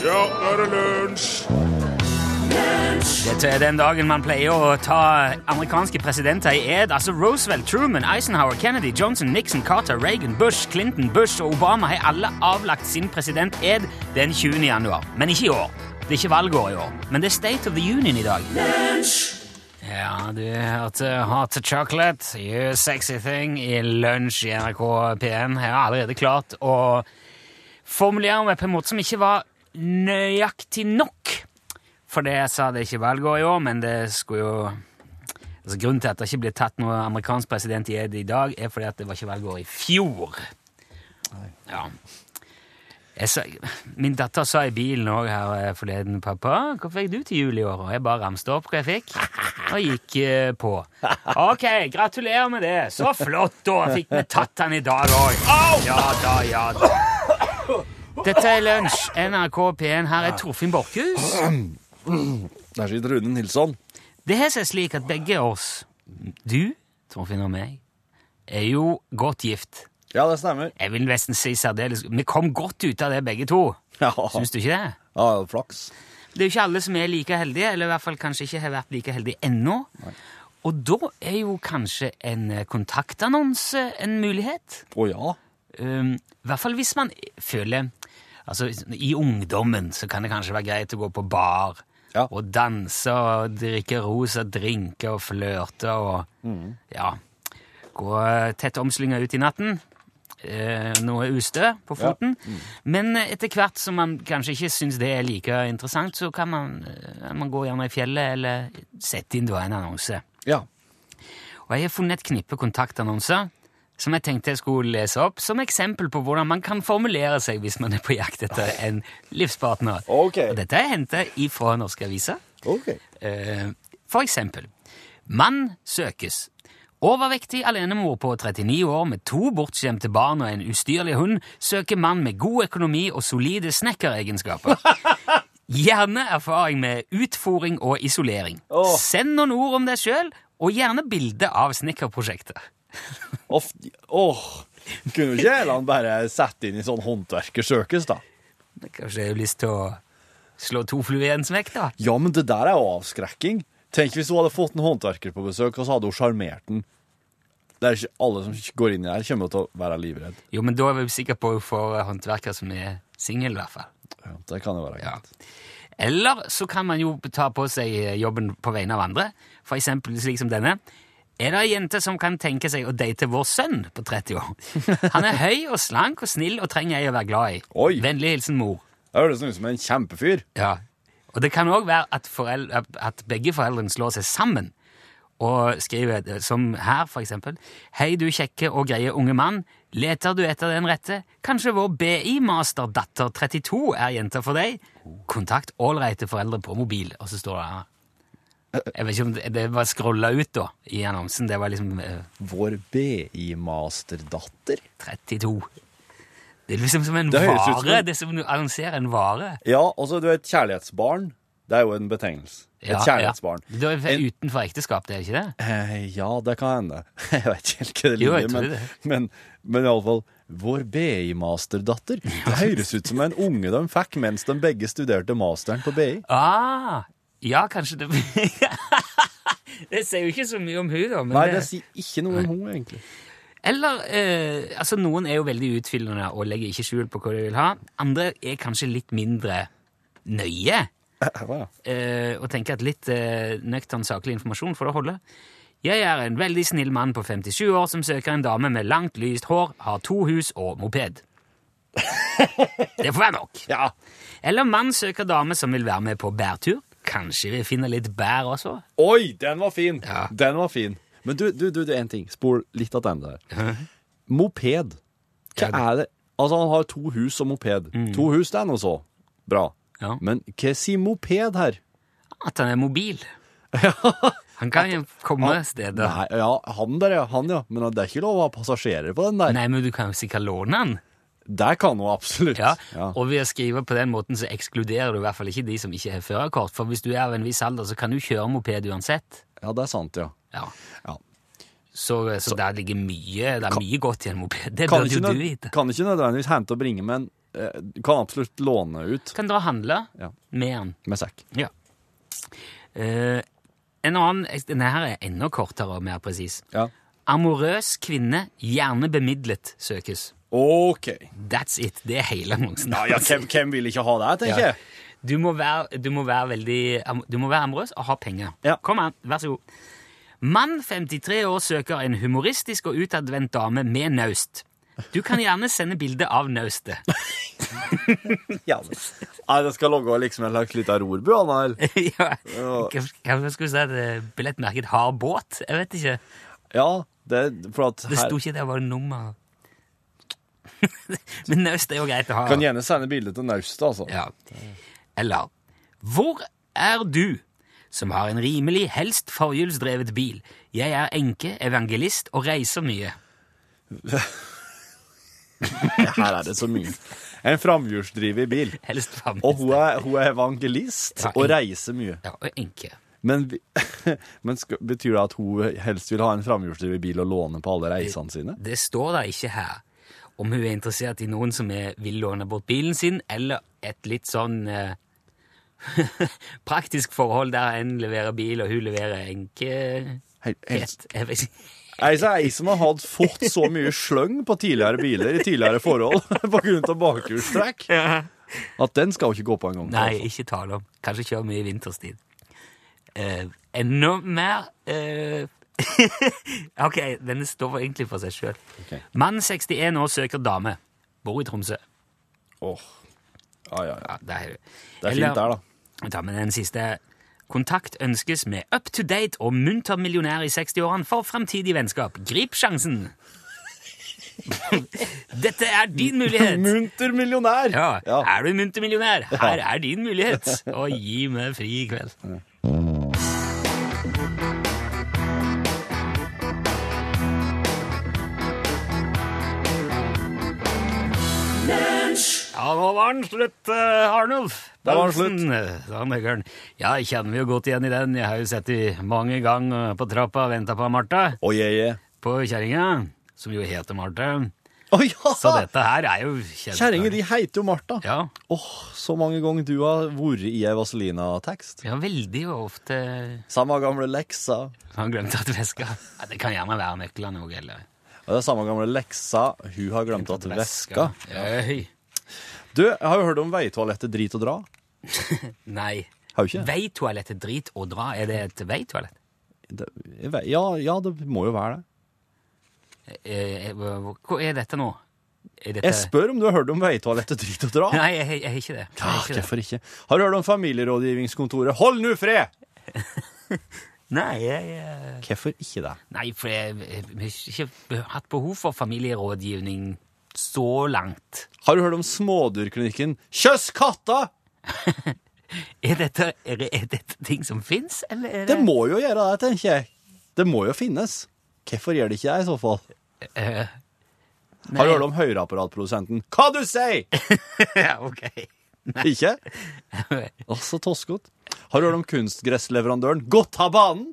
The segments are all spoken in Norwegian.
Ja, nå er det lunsj! Dette er den dagen man pleier å ta amerikanske presidenter i ed. Altså Roosevelt, Truman, Eisenhower, Kennedy, Johnson, Nixon, Carter, Reagan, Bush, Clinton, Bush og Obama har alle avlagt sin president-ed den 20. januar. Men ikke i år. Det er ikke valgår i år. Men det er State of the Union i dag. Ja, du hørte Hot Chocolate, You Sexy Thing, i lunsj i NRK P1. Jeg har allerede klart å formulere meg på en måte som ikke var nøyaktig nok. For det jeg sa det ikke valgår i år, men det skulle jo altså Grunnen til at det ikke ble tatt noen amerikansk president i ed i dag, er fordi at det var ikke valgår i fjor. Ja. Sa, min datter sa i bilen òg her eh, forleden 'Pappa, hva fikk du til jul i år?' Og jeg bare ramste opp hva jeg fikk, og gikk eh, på. Ok, gratulerer med det. Så flott, da. Fikk vi tatt han i dag òg. Ja da, ja da. Dette er Lunsj, NRK P1. Her er Torfinn Borchhus. Der sitter Rune Nilsson. Det har seg slik at begge oss, du, Torfinn og meg, er jo godt gift. Ja, det stemmer. Jeg vil nesten si særdeles Vi kom godt ut av det, begge to. Ja, Syns du ikke det? ja flaks. Det er jo ikke alle som er like heldige, eller i hvert fall kanskje ikke har vært like heldige ennå. Og da er jo kanskje en eh, kontaktannonse en mulighet. Å ja. Um, I hvert fall hvis man føler Altså, I ungdommen så kan det kanskje være greit å gå på bar Ja. og danse og drikke rosa drinker og flørte og ja, gå tett omslynga ut i natten. Eh, noe ustø på foten. Men eh, etter hvert som man kanskje ikke syns det er like interessant, så kan man, eh, man gå gjerne i fjellet eller sette inn da en annonse. Ja. Og jeg har funnet et knippe kontaktannonser som jeg tenkte jeg skulle lese opp som eksempel på hvordan man kan formulere seg hvis man er på jakt etter en livspartner. Okay. Og dette er hentet ifra norske aviser. Ok. Eh, For eksempel. Mann søkes. Overvektig alenemor på 39 år med to bortskjemte barn og en ustyrlig hund søker mann med god økonomi og solide snekkeregenskaper. Gjerne erfaring med utfòring og isolering. Send noen ord om deg sjøl, og gjerne bilde av snekkerprosjekter. Åh, åh. Kunne ikke han bare sette inn i sånn håndverkersøkes, da? Kanskje jeg har lyst til å slå to fluer i en smekk, da? Ja, men det der er jo avskrekking. Tenk hvis hun hadde fått en håndverker på besøk, og så hadde hun sjarmert den. Det er ikke alle som går inn i her, kommer til å være livredd. Jo, men da er vi sikre på å få håndverker som er singel, i hvert fall. Ja, det kan jo være Ja. greit. Eller så kan man jo ta på seg jobben på vegne av andre. Eksempel slik som denne. Er det ei jente som kan tenke seg å date vår sønn på 30 år? Han er høy og slank og snill og trenger ei å være glad i. Oi. Vennlig hilsen mor. Det høres ut som en kjempefyr. Ja. Og det kan òg være at, foreldre, at begge foreldrene slår seg sammen og skriver, eh, som her for eksempel, Hei, du kjekke og greie unge mann. Leter du etter den rette? Kanskje vår BI-masterdatter 32 er jenta for deg? Kontakt ålreite foreldre på mobil. Og så står det her. Jeg vet ikke om det, det var scrolla ut da, i annonsen. Det var liksom eh, Vår BI-masterdatter. 32. Det er liksom som en Det høres ut som vare. en- Det er som du annonserer en vare. Ja, altså, du er et kjærlighetsbarn. Det er jo en betegnelse. Et Ja, kjærlighetsbarn. Ja. Du er En- utenfor ekteskap, det er ikke det? Eh, ja, det kan hende. Jeg vet ikke helt hva det Jo, jeg ligger tror men, det. men, men iallfall Vår BI-masterdatter. Det høres ut som en unge de fikk mens de begge studerte masteren på BI. Ah, ja, kanskje det Det sier jo ikke så mye om hun da. Men Nei, det, det sier ikke noe om hun, egentlig. Eller eh, altså Noen er jo veldig utfyllende og legger ikke skjul på hva de vil ha. Andre er kanskje litt mindre nøye eh, og tenker at litt eh, nøktern, saklig informasjon får det holde. Jeg er en veldig snill mann på 57 år som søker en dame med langt, lyst hår, har to hus og moped. Det får være nok. Ja. Eller mann søker dame som vil være med på bærtur. Kanskje vi finner litt bær også. Oi, den var fin! Ja. Den var fin. Men du, du, du, du en ting. Spol litt av den der. Moped. Hva Ja, det- er det? Altså, han har to hus og moped. To hus, det er nå så bra. Ja. Men hva sier moped her? At han er mobil. Han kan jo komme steder. Nei, ja, han der, ja. Han, ja. Men det er ikke lov å ha passasjerer på den der. Nei, men du kan jo sikkert låne den. Det kan hun absolutt. Ja. Og ved å skrive på den måten så ekskluderer du i hvert fall ikke de som ikke har førerkort. For hvis du er av en viss alder, så kan du kjøre moped uansett. Ja, det er sant, ja. Ja. ja. Så, så der ligger mye Det er mye godt i en moped. Det bør jo du vite. kan ikke nødvendigvis hente og bringe men eh, kan absolutt låne ut Kan dra og handle Ja. med den. med sekk. Ja. Eh, en annen Denne her er enda kortere og mer presis. Ja. Amorøs kvinne, gjerne bemidlet, søkes. OK. That's it. Det er hele annonsen. Ja, ja hvem, hvem vil ikke ha det, tenker jeg. Du må være, du må være veldig Du må være amorøs og ha penger. Ja. Kom an, vær så god. Mann 53 år søker en humoristisk og utadvendt dame med naust. Du kan gjerne sende bilde av naustet. Ja, Nei, det skal logge liksom en slags liten rorbu, han eller? ja. Hva skulle du si? at Billettmerket har båt? Jeg vet ikke. Ja, det for at Det sto ikke der var nummer. Men naust er jo greit å ha. Kan gjerne sende bilde til naustet, altså. Ja. Eller Hvor er du som har en rimelig, helst forhjulsdrevet bil? Jeg er enke, evangelist og reiser mye. Her er det så mye. En framhjulsdrevet bil. Helst. Og hun er, hun er evangelist Ja, og reiser mye. Ja, og enke. Men, men skal, betyr det at hun helst vil ha en framhjulsdrevet bil og låne på alle reisene sine? Det står da ikke her om hun er interessert i noen som er, vil låne bort bilen sin, eller et litt sånn eh, praktisk forhold der en leverer bil, og hun leverer enkehet. Jeg ikke. Ei, som har hatt fått så mye sløng på tidligere biler i tidligere forhold av bakhjulstrekk, at den skal jo ikke gå på en gang. Nei, ikke tale om. Kanskje kjøre mye vinterstid. Eh, enda mer eh, Ok, denne står egentlig for seg sjøl. Okay. Mann 61 år søker dame. Bor i Tromsø. Åh. Ja, ja, ja. Det er, Det er fint der, da. Vi tar med den siste. Kontakt ønskes med up to date og munter millionær i 60-årene for fremtidig vennskap. Grip sjansen! Dette er din mulighet! Munter millionær! Ja, Ja. Er du muntermillionær? Her er din mulighet! Og gi meg fri i kveld. Ja, nå var den slutt, uh, Arnulf. Da var den eh, sa Møggeren. Ja, jeg kjenner jo godt igjen i den. Jeg har jo sett de mange ganger på trappa og venta på Martha. Oh, yeah, yeah. På kjerringa, som jo heter Martha. Oh, ja! Så dette her er jo kjent. Kjerringer de heter jo Martha. Ja, Åh, så mange ganger du har vært i ei Vazelina-tekst. ja, veldig ofte Samme gamle leksa. Han glemte at veska ja, Det kan gjerne være nøklene òg, eller Og det er samme gamle leksa. Hun har glemt at veska. Øy. Du, jeg har jo hørt om veitoalettet Drit og dra. Nei. Har du ikke? Veitoalettet drit og dra. Er det et veitoalett? Det, ja, ja, det må jo være det. Eh, eh, hva er dette nå? Er dette Jeg spør om du har hørt om veitoalettet Drit og dra. Nei, jeg, jeg, jeg har ikke det. Jeg Ah, har ikke det. Hvorfor ikke? Har du hørt om familierådgivningskontoret Hold nu fred? Nei, jeg, eh, Hvorfor ikke det? nei, for jeg jeg har ikke hatt behov for familierådgivning så langt. Har du hørt om smådyrklinikken Kjøss katta? Er dette, er, er dette ting som fins, eller er det Det må jo gjøre det, tenker jeg. Det må jo finnes. Hvorfor gjør det ikke det, i så fall? Uh, Har du hørt om høyreapparatprodusenten Hva du sier? ja, ok. Ikke? Altså så toskete. Har du hørt om kunstgressleverandøren Godt ha banen?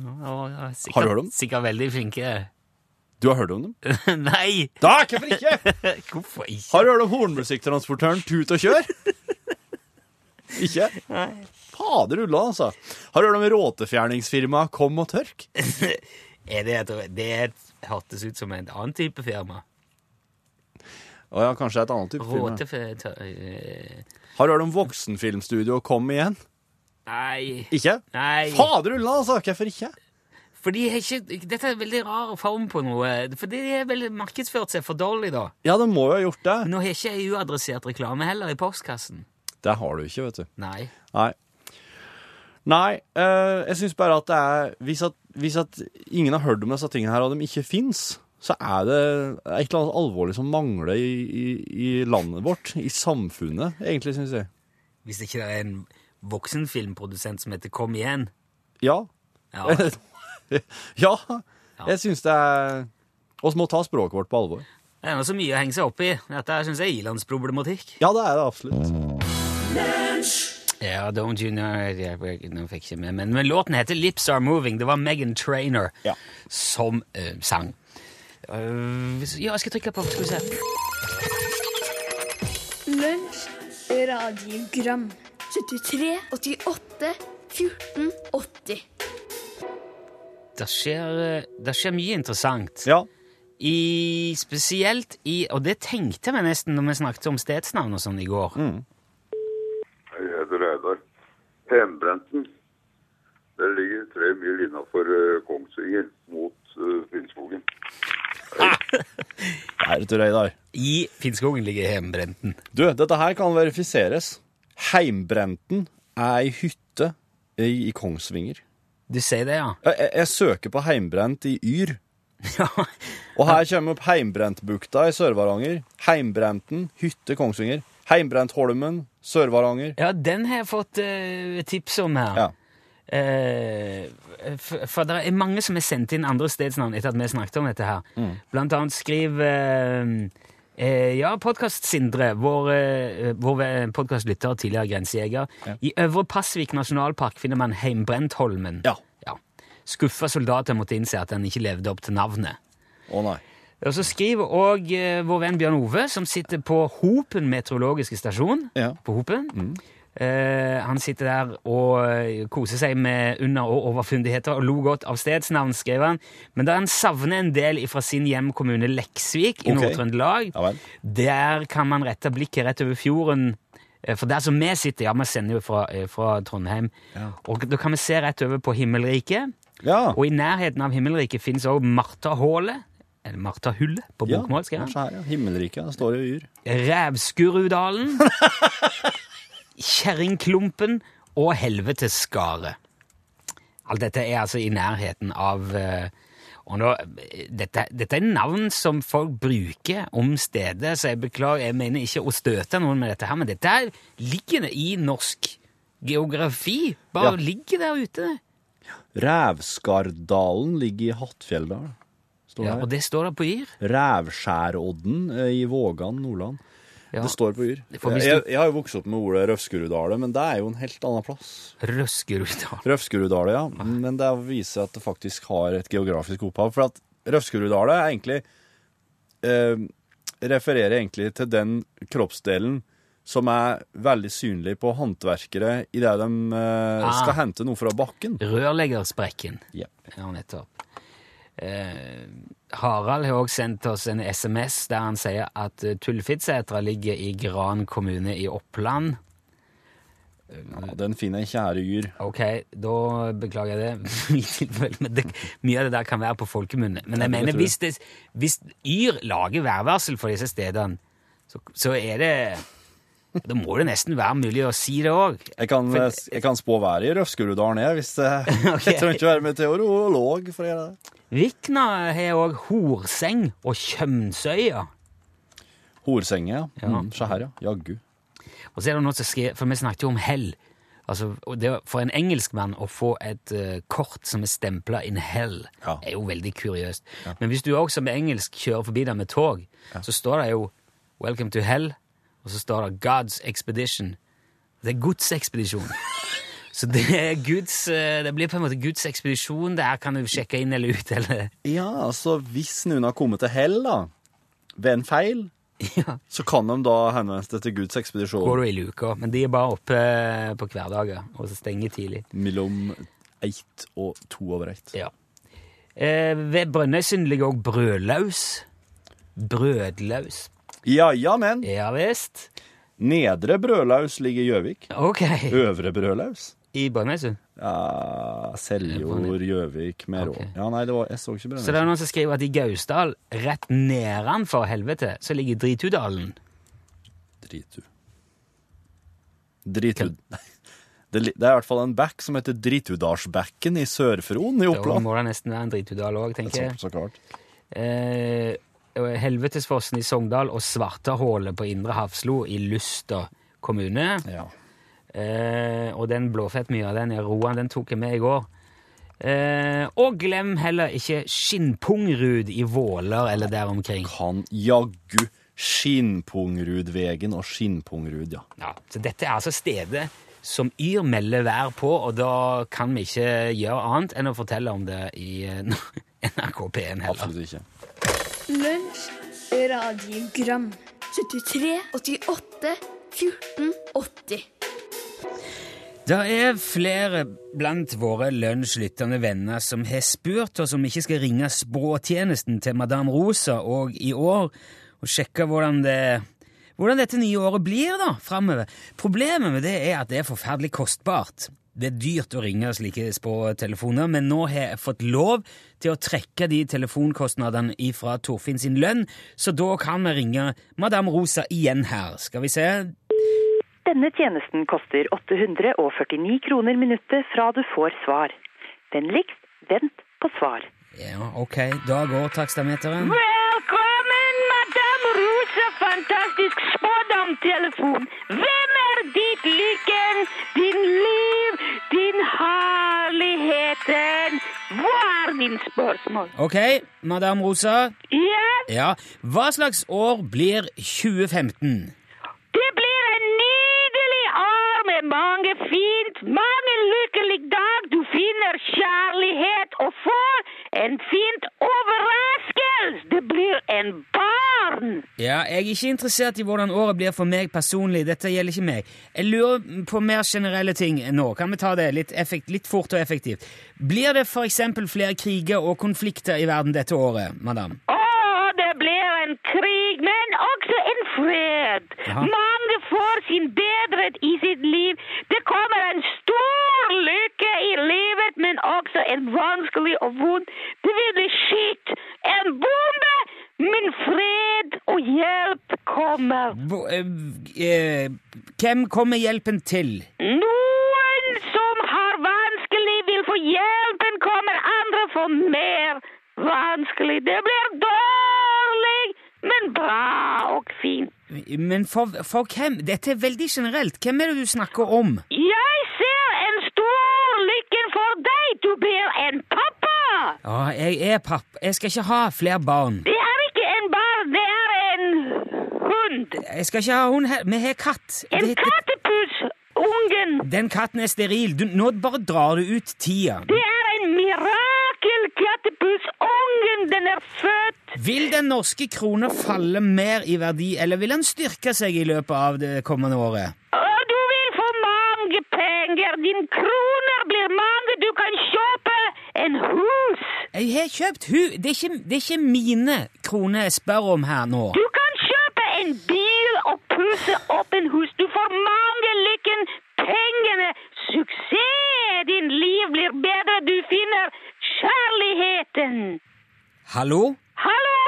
Å, sikkert, Har du hørt om? Sikkert veldig flinke. Du har hørt om dem? Nei! Da, hvorfor ikke? Hvorfor ikke? Har du hørt om hornmusikktransportøren Tut og Kjør? Ikke? Nei. Fader ulla, altså. Har du hørt om råtefjerningsfirmaet Kom og Tørk? Er det et, det et, hørtes ut som en annen type firma. Å ja, kanskje et annet type firma. Råte... eh, Har du hørt om voksenfilmstudio Kom igjen? Nei. Ikke? Nei. Fader ulla, altså. Hvorfor ikke? For de har ikke, dette er en veldig rar form på noe. For de har vel markedsført seg for dårlig, da. Ja, det må jo ha gjort det. Men nå har ikke jeg uadressert reklame heller i postkassen. Det har du ikke, vet du. Nei. Nei. Nei, øh, jeg syns bare at det er hvis at, hvis at ingen har hørt om disse tingene her, og de ikke fins, så er det et eller annet alvorlig som mangler i, i, i landet vårt, i samfunnet, egentlig, syns jeg. Hvis ikke det er en voksenfilmprodusent som heter Kom igjen. Ja. Ja, ja. Jeg syns det er Vi må ta språket vårt på alvor. Det er nå så mye å henge seg opp i. Dette syns jeg er ilandsproblematikk. Ja, det er det absolutt. Ja, Don't You Know jeg, jeg, Nå fikk jeg ikke med, men, men låten heter Lips Are Moving. Det var Megan Trainer Ja. som uh, sang. Uh, ja, jeg skal trykke på Skal vi se. Lunsj, radiogram 73, 88, 14, 80 Det skjer, eh, det skjer mye interessant. Ja. I, spesielt i Og det tenkte vi nesten når vi snakket om stedsnavn og sånn i går. Jeg heter Reidar. Hembrenten. Det ligger tre mil innafor Kongsvinger mot uh, Finnskogen. Her, du, Reidar. I Finnskogen ligger Heimbrenten. Du, dette her kan verifiseres. Heimbrenten er ei hytte i, i Kongsvinger. Du sier det, ja? Jeg, jeg, søker på heimbrent i Yr. Ja. Og her kommer opp Heimbrentbukta i Sør-Varanger. Heimbrenten, hytte Kongsvinger. Heimbrentholmen, Sør-Varanger. ja, den har jeg fått uh, tips om her. Ja. Uh, for, for det er mange som har sendt inn andre stedsnavn etter at vi snakket om dette her. Mm. Blant annet skriver eh, eh, ja, podkast-Sindre, vår, eh, vår podkastlytter og tidligere grensejeger. I Øvre Pasvik nasjonalpark finner man Heimbrentholmen. Ja. Ja. Skuffa soldater måtte innse at den ikke levde opp til navnet. Å nei. Og så skriver òg eh, vår venn Bjørn Ove, som sitter på Hopen meteorologiske stasjon. Ja. På Hopen. Eh, han sitter der og eh, koser seg med under- og overfundigheter og lo godt av stedsnavn, skrev han. Men da han savner en del fra sin hjemkommune Leksvik i okay. Nord-Trøndelag, Ja der kan man rette blikket rett over fjorden. eh, For der som vi sitter, ja, vi sender jo fra, fra Trondheim, Ja. og da kan vi se rett over på Himmelriket. Ja. Og i nærheten av Himmelriket fins òg Martahullet, eller Martahullet på bokmål. ja. Himmelriket. Det står i Yr. Rævskurudalen, Kjerringklumpen og Helveteskaret. Alt dette er altså i nærheten av eh, og nå, dette, dette er navn som folk bruker om stedet, så jeg beklager, jeg mener ikke å støte noen med dette her, men dette her ligger i norsk geografi. Bare Ja. ligger der ute. Rævskardalen ligger i Hattfjelldal. Ja, og det står der på Yr. Rævskjærodden eh, i Vågan, Nordland. Ja. Det står på Yr. For Jeg, jeg har jo vokst opp med ordet Røfskerudale, men det er jo en helt annen plass. Røskerudal. Røfskerudale, ja. Men det viser at det faktisk har et geografisk opphav. For at Røfskerudale er egentlig eh, refererer egentlig til den kroppsdelen som er veldig synlig på håndverkere idet de eh, Ah. skal hente noe fra bakken. Rørleggersprekken. Yep. Ja, nettopp. Eh, Harald har også sendt oss en SMS der han sier at eh, Tullfittsetra ligger i Gran kommune i Oppland. Ja, den finner jeg kjære jur. Ok, da beklager jeg det. Det, mye av det der kan være på folkemunne. Men jeg mener, hvis, det, hvis Yr lager værvarsel for disse stedene, så, så er det Da må det nesten være mulig å si det òg. Jeg kan, jeg kan spå været i Røfskerudalen, jeg, hvis det Ok. Jeg trenger ikke være meteorolog for å gjøre det. Vikna har òg Horseng og Kjømsøya. Horsenge, ja. Ja. Mm, se her, ja. Jaggu. Og så er det noe som skrev, for vi snakket jo om hell. Altså, det, for en engelskmann å få et uh, kort som er stempla in hell, Ja. er jo veldig kuriøst. Men hvis du også med engelsk kjører forbi der med tog, så står det jo 'Welcome to hell', og så står det 'God's Expedition'. Det er Guds ekspedisjon. Så det, Guds, eh, det blir på en måte Guds ekspedisjon. Der kan du sjekke inn eller ut, eller Ja, altså hvis noen har kommet til hell, da, ved en feil, ja. så kan de da henvende seg til Guds ekspedisjon Går du i luka. Men de er bare oppe eh, på hverdager og så stenger tidlig. mellom ett og to over ett. Ja. Eh, ved Brønnøysund ligger òg Brødlaus. Brødlaus. Ja, ja, men. Ja visst. Nedre Brødlaus ligger i Gjøvik. Ok. Øvre Brødlaus? I Brønnøysund. Ja, Seljord, Gjøvik, Merå. Okay. Ja, nei, det var, jeg så ikke Så det er noen som skriver at i Gausdal, rett nedenfor helvete, så ligger Dritudalen. Dritu. Dritud... Det, det er i hvert fall en bekk som heter Dritudalsbekken i Sør-Fron i Da må det nesten være en Dritudal òg, tenker Så, jeg. så klart. Eh, Helvetesfossen i Sogndal og Svartahålet på Indre Hafslo i Luster kommune. Ja. Eh, og den blåfettmyra, den er Roan, den tok jeg med i går. Eh, og glem heller ikke Skinnpungrud i Våler eller der omkring. Kan jaggu Skinnpungrudvegen og Skinnpungrud, ja. Ja, så dette er altså stedet som Yr melder vær på, og da kan vi ikke gjøre annet enn å fortelle om det i eh, NRK P1 heller. Absolutt ikke. Lunsj, radiogram 73 88 14 80. Det er flere blant våre lunsjlyttende venner som har spurt oss om vi ikke skal ringe språtjenesten til Madame Rosa og i år og sjekke hvordan, det, hvordan dette nye året blir da, framover. Problemet med det er at det er forferdelig kostbart. Det er dyrt å ringe slike spåtelefoner, men nå har jeg fått lov til å trekke de telefonkostnadene ifra Torfinn sin lønn, så da kan vi ringe Madame Rosa igjen her. Skal vi se Denne tjenesten koster 849 kroner minuttet fra du får svar. Vennligst vent på svar. Ja, ok, da går takstameteren. Velkommen, Madame Rosa, fantastisk spådomtelefon. Hvem ditt lykken, din liv, din herligheten? Hva er din spørsmål? Ok, Madame Rosa. Ja, Ja, hva slags år blir 2015? det blir en nydelig år med mange fint, mange lykkelige dag. Du finner kjærlighet og får en fint overraskelse. Det blir en barn. Ja, jeg er ikke interessert i hvordan året blir for meg personlig. Dette gjelder ikke meg. Jeg lurer på mer generelle ting nå. Kan vi ta det litt, effekt, litt fort og effektivt? Blir det eksempel flere kriger og konflikter i verden dette året, madame? Å, det blir en krig, men også en fred. Aha. Mange får sin bedret i sitt liv. Det kommer en stor lykke i livet, men også en vanskelig og vond. Det vil bli skitt. En bombe, men fred og hjelp kommer. Hvor- eh, eh, hvem kommer hjelpen til? Noen som har vanskelig, vil få hjelpen, kommer andre får mer vanskelig. Det blir dårlig, men bra og fint. Men for, for hvem? Dette er veldig generelt. Hvem er det du snakker om? Jeg ser en stor lykke for deg. Du blir en pappa. Ja, jeg er pappa. Jeg skal ikke ha flere barn. Det er ikke en barn, det er en hund. Jeg skal ikke ha hund her. Vi har katt. En Det- kattepus. Ungen. Den katten er steril. Du, nå bare drar du ut tida. Det er en mirakelkattepus. Ungen, den er født. Vil den norske krona falle mer i verdi, eller vil den styrke seg i løpet av det kommende året? Og du vil få mange penger. Din kroner blir mange. Du kan kjøpe en hus. Jeg har kjøpt hu... Det er ikke, det er ikke mine kroner jeg spør om her nå. Du kan og pusse opp en hus. Du får mange lykken, pengene, suksess. Din liv blir bedre. Du finner kjærligheten. Hallo? Hallo!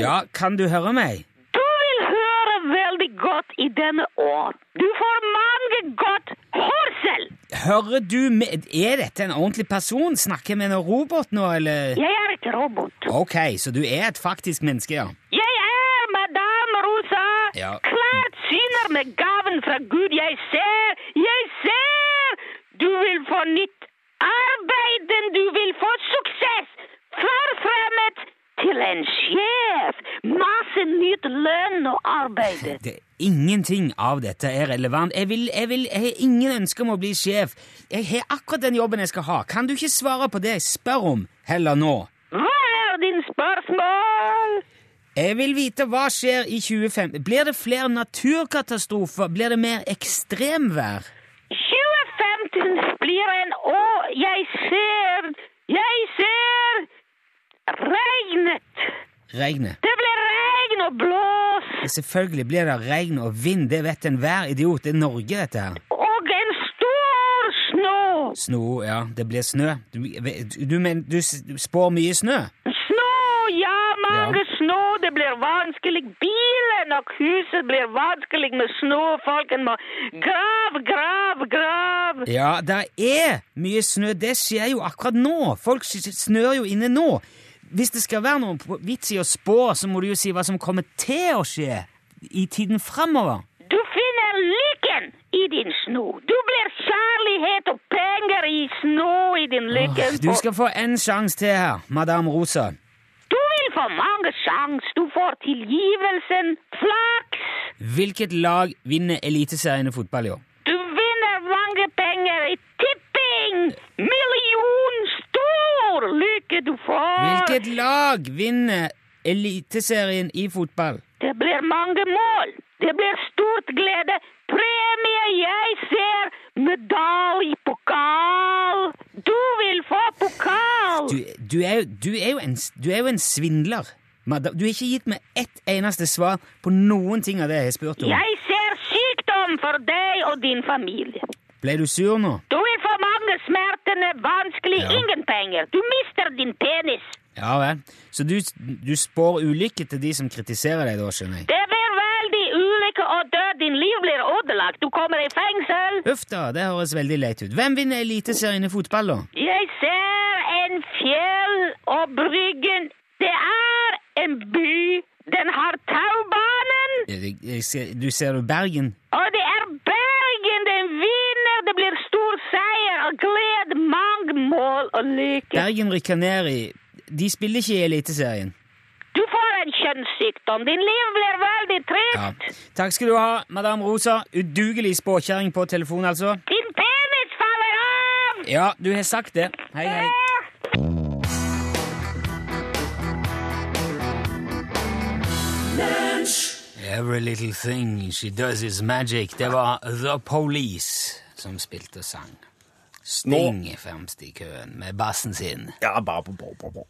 Ja, kan du høre meg? Du vil høre veldig godt i denne år. Du får mange godt hørsel. Hører du med Er dette en ordentlig person? Snakker jeg med en robot nå, eller? Jeg er ikke robot. Ok, så du er et faktisk menneske, ja. Jeg. Ja. Klart syner med gaven fra Gud. Jeg ser, jeg ser. Du vil få nytt arbeid. Du vil få suksess. Forfremmet til en sjef. Masse nytt lønn og arbeid. Det, ingenting av dette er relevant. Jeg, vil, jeg, vil, jeg har ingen ønske om å bli sjef. Jeg har akkurat den jobben jeg skal ha. Kan du ikke svare på det jeg spør om heller nå? Hva er din spørsmål? Jeg vil vite hva skjer i 2015. Blir det flere naturkatastrofer? Blir det mer ekstremvær? 2015 blir en år jeg ser Jeg ser regnet. Regnet. Det blir regn og blås Selvfølgelig blir det regn og vind, det vet enhver idiot. Det er Norge, dette her. og en stor snø. Snø, ja, det blir snø. Du, du, men, du, du spår mye snø? Snø, ja, mange blir vanskelig. Bilen og huset blir vanskelig med snø. Folken må grav, grav, grav. Ja, det er mye snø. Det skjer jo akkurat nå. Folk snør jo inne nå. Hvis det skal være noe vits i å spå, så må du jo si hva som kommer til å skje i tiden framover. Du finner lykken i din snø. Du blir kjærlighet og penger i snø i din lykke. Du skal få en sjanse til her, Madame Rosa. Vil mange sjans. Du får tilgivelsen, flaks. Hvilket lag vinner Eliteserien i fotball i år? Du vinner mange penger i tipping. Million stor lykke du får. Hvilket lag vinner Eliteserien i fotball? Det blir mange mål. Det blir stort glede. Premie jeg ser. Medalje, pokal. Du vil få pokal. Du, du, er, du, er en, du er jo en svindler. Du har ikke gitt meg ett eneste svar på noen ting av det jeg har spurt om. Jeg ser sykdom for deg og din familie. Ble du sur nå? Du vil få mange smertene, vanskelig, Ja. ingen penger. Du mister din penis. Ja vel. Så du, du spår ulykke til de som kritiserer deg, da, skjønner jeg? Det blir veldig ulykke og død. Din liv blir ødelagt. Du kommer i fengsel. Uff da, det høres veldig leit ut. Hvem vinner Eliteserien i fotball, da? Jeg ser en fjell og bryggen. Det er en by. Den har taubanen. Jeg, jeg ser, du ser jo Bergen? Og det er Bergen den vinner. Det blir stor seier og gled, mange mål og lykke. Bergen rykker ned i De spiller ikke i Eliteserien. Du får en kjønnssykdom. Din liv blir veldig Ja. Takk skal du ha, madam Rosa. Udugelig spåkjerring på telefon, altså. Din penis faller av! Ja, du har sagt det. Hei, hei. Every little thing she does is magic. Det var The Police som spilte sang. Sting er fremst i køen med bassen sin. Ja, ba, ba, ba, ba, ba.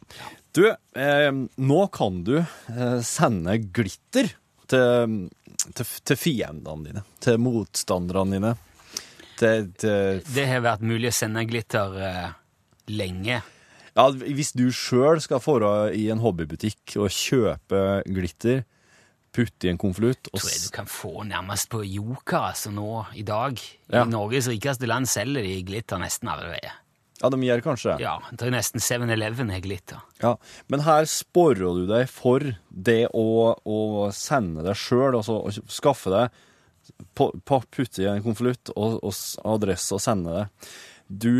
Du, eh, nå kan du eh, sende glitter til, til, til fiendene dine, til motstanderne dine. Til, til, Det har vært mulig å sende glitter eh, lenge. ja, hvis du sjøl skal dra i en hobbybutikk og kjøpe glitter, putte i en konvolutt og tror jeg du kan få nærmest på Joker, altså nå i dag. Ja. I Norges rikeste land selger de glitter nesten alle veier. Ja, de gjør kanskje det. Ja, jeg tror nesten 7-Eleven har glitter. Ja, men her sporer du deg for det å, å sende deg sjøl, altså å skaffe deg på, på, Putte i en konvolutt og, og s- adresse og sende det. Du,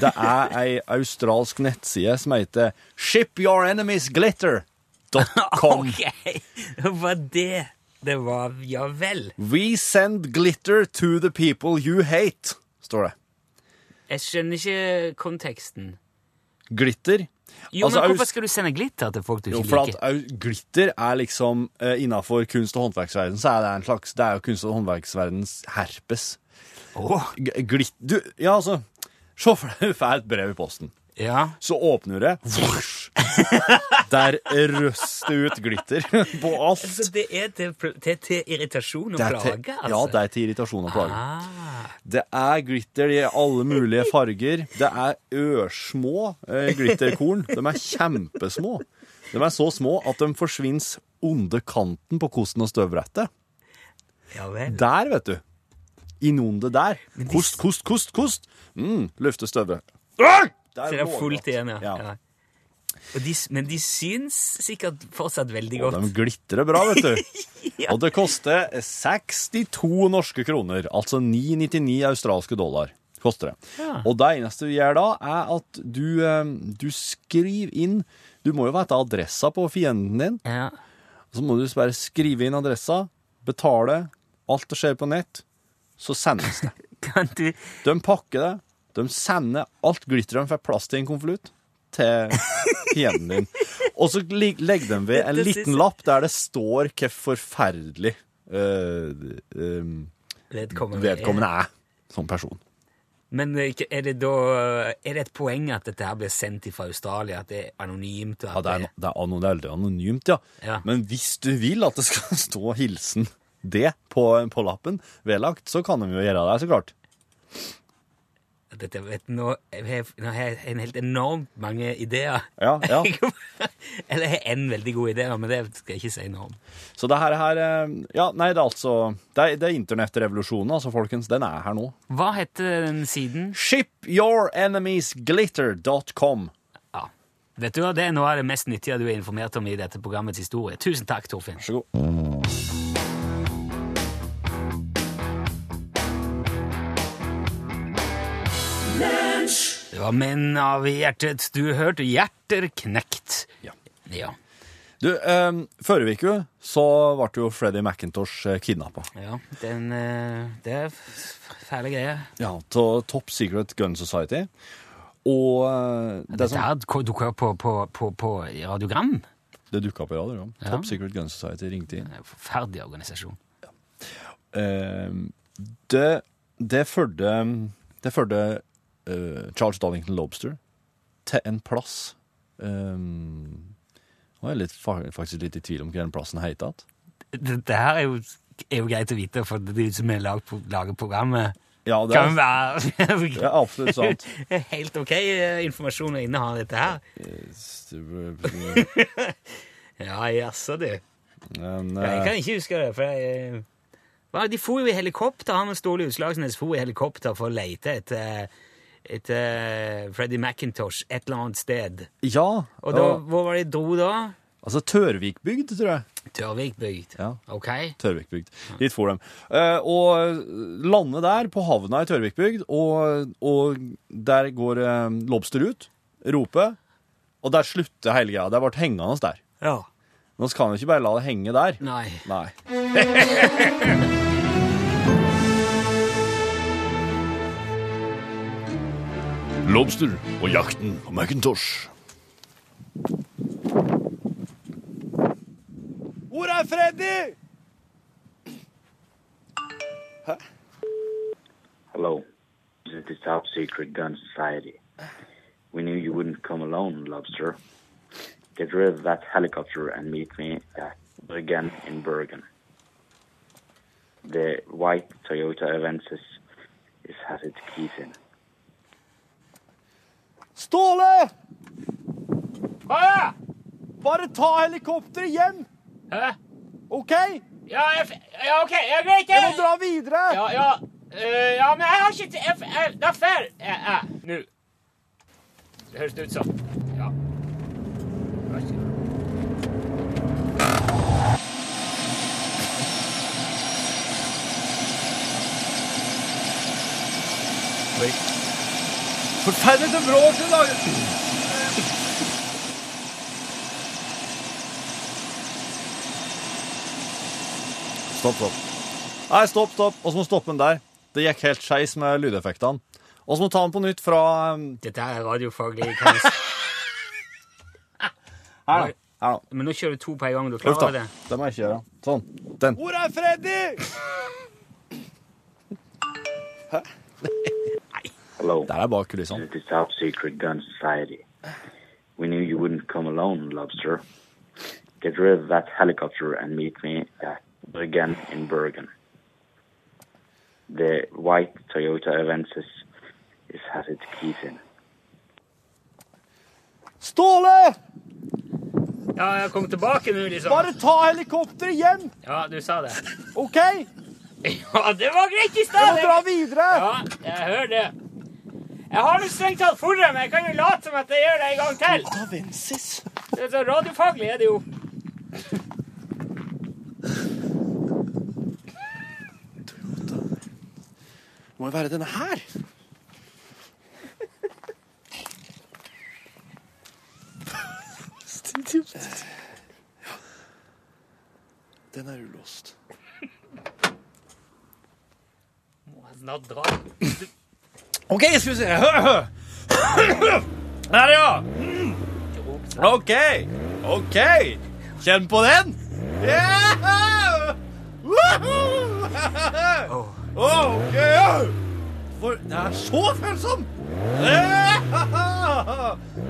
det er ei australsk nettside som heter shipyourenemesglitter.com. det var det det var. Ja vel. We send glitter to the people you hate, står det. Jeg skjønner ikke konteksten. Glitter. Jo, Altså, men hvorfor skal du sende glitter til folk du ikke Jo, for liker? At, glitter er liksom uh, Innafor kunst- og håndverksverden så er det en slags Det er jo kunst- og håndverksverdens herpes. Åh, Glitter Glitt... Du, ja, altså Se for deg du får et brev i posten. Ja. Så åpner det. Vosj. Der røster ut glitter på alt. Så det er til, til, til irritasjon og Det er til, plage, altså? ja, det er til irritasjon og plage. Ah, Det er glitter i alle mulige farger. Det er ørsmå eh, glitterkorn. De er kjempesmå. De er så små at de forsvinner under kanten på kosten og støvbrettet. ja. Der, vet du. Innunder der. Kost, kost, kost, kost. Mm, løfte støvet. Så det er fullt igjen, ja. Ja. ja. De, men de syns sikkert fortsatt veldig godt. Og de glitrer bra, vet du. Og det koster 62 norske kroner, altså 9,99 australske dollar. Koster det. Ja. Og det eneste du gjør da, er at du, eh, du skriver inn Du må jo vite adressa på fienden din. Ja. Så må du bare skrive inn adressa, betale, alt det skjer på nett, så sendes det. Kan du De pakker det, de sender alt glitteret de får plass til i en konvolutt, til fienden din. Og så legger de ved en liten lapp der det står hvor forferdelig eh, eh, vedkommende, vedkommende er som person. Men eh, er det da Er det et poeng at dette her blir sendt fra Australia, at det er anonymt? Ja, det er, det er, anonymt, anonymt, ja. Ja. Men hvis du vil at det skal stå hilsen det på, på lappen vedlagt, så kan de jo gjøre det, så klart. Dette, vet, nå, jeg nå har jeg en helt enormt mange ideer. Ja, ja. Eller jeg har en veldig god idé, men det skal jeg ikke si noe om. Så det her, her eh, Ja, nei, det er altså Det er, det er internettrevolusjonen, altså, folkens. Den er her nå. Hva heter den siden? Shipyourenemiesglitter.com. Ja. Vet du hva, Det er noe av det mest nyttige du er informert om i dette programmets historie. Tusen takk, Torfinn. Vær så god. Det var Menn av hjertet. Du hørte Hjerter knekt. Ja. Ja. Du, eh, Forrige uke så ble jo Freddy McIntosh kidnappa. ja den, eh, det er fæle greier. Ja, til Top Secret Gun Society. Og eh, det det som her dukka opp på, på, på, på radiogram. Det dukka opp i radiogram. Ja. Top Secret Gun Society ringte inn. Er forferdelig organisasjon. Eh, det det førte Det førte eh, Charles Darlington Lobster til en plass um, Nå er jeg litt, faktisk litt i tvil om hva den plassen heter igjen. Dette her er jo, er jo greit å vite, for det som er lag, lager programmet, Ja, det kan er, være det er absolutt sant. helt ok eh, informasjon å inneha dette her. Ja, jaså, du. Men, Ja, jeg eh, kan ikke huske det, for jeg, De for jo i helikopter, han og Ståle Utslagsnes for i helikopter for å lete etter, etter Freddy McIntosh et eller annet sted. ja, Og da, ja. hvor var det de dro da? Altså Tørvikbygd, tror jeg. Tørvikbygd. Ja. Ok. Tørvikbygd. Dit for dem. Uh, og lande der, på havna i Tørvikbygd, og, og der går uh, Lobster ut, roper, og der slutter hele greia. Det ble hengende der. Ja. Nå kan vi ikke bare la det henge der. Nei. Nei. Lobster og jakten på Macintosh. Hvor er Freddy? Hello. This is the Top Secret Gun Society. We knew you wouldn't come alone, Lobster. Get rid of that helicopter and meet me at Bergen in Bergen. The white Toyota Avensis is has its keys in. Ståle! Hva da? Bare ta helikopteret hjem, Hæ? OK? Ja, jeg, ja, ok, jeg vet Jeg må dra videre. Ja, ja, Uh, ja, men jeg har ikke Det er. Ja, ja, nå. Det høres ut som. Ja. Vær så god. Oi. Forferdelig til bråk du lager! Stopp, stopp. Nei, stopp, stopp. Vi må stoppe den der. Det gikk helt skeis med lydeffektene. Vi må ta den på nytt fra um, Dette er radiofaglig kanskje. Her, da. Her, da. Men nå kjører du to på en gang. Du klarer da. det? Det må jeg ikke gjøre. Sånn. Den. Hvor er Freddy? Hello. Der er bak kulissene. the Top Secret Gun Society. We knew you wouldn't come alone, Lobster. Get rid of that helicopter and meet me at Bergen in Bergen. The white Toyota Avensis is has its keys in. Ståle! Ja, jeg kom tilbake nå, liksom. Bare ta helikopteret hjem, Ja, du sa det. OK? Ja, det var greit i stad. Du må dra videre. Ja, jeg hører det. Jeg har jo strengt tatt forret, men jeg kan jo late som at jeg gjør det en gang til. Avensis. Det er så radiofaglig er det jo. Det må jo være denne her. Ja. Den er ulåst. Må jeg snart dra. OK, skal vi se. Der, ja. OK. OK. Kjenn på den. Yeah! OK. For det er så følsom.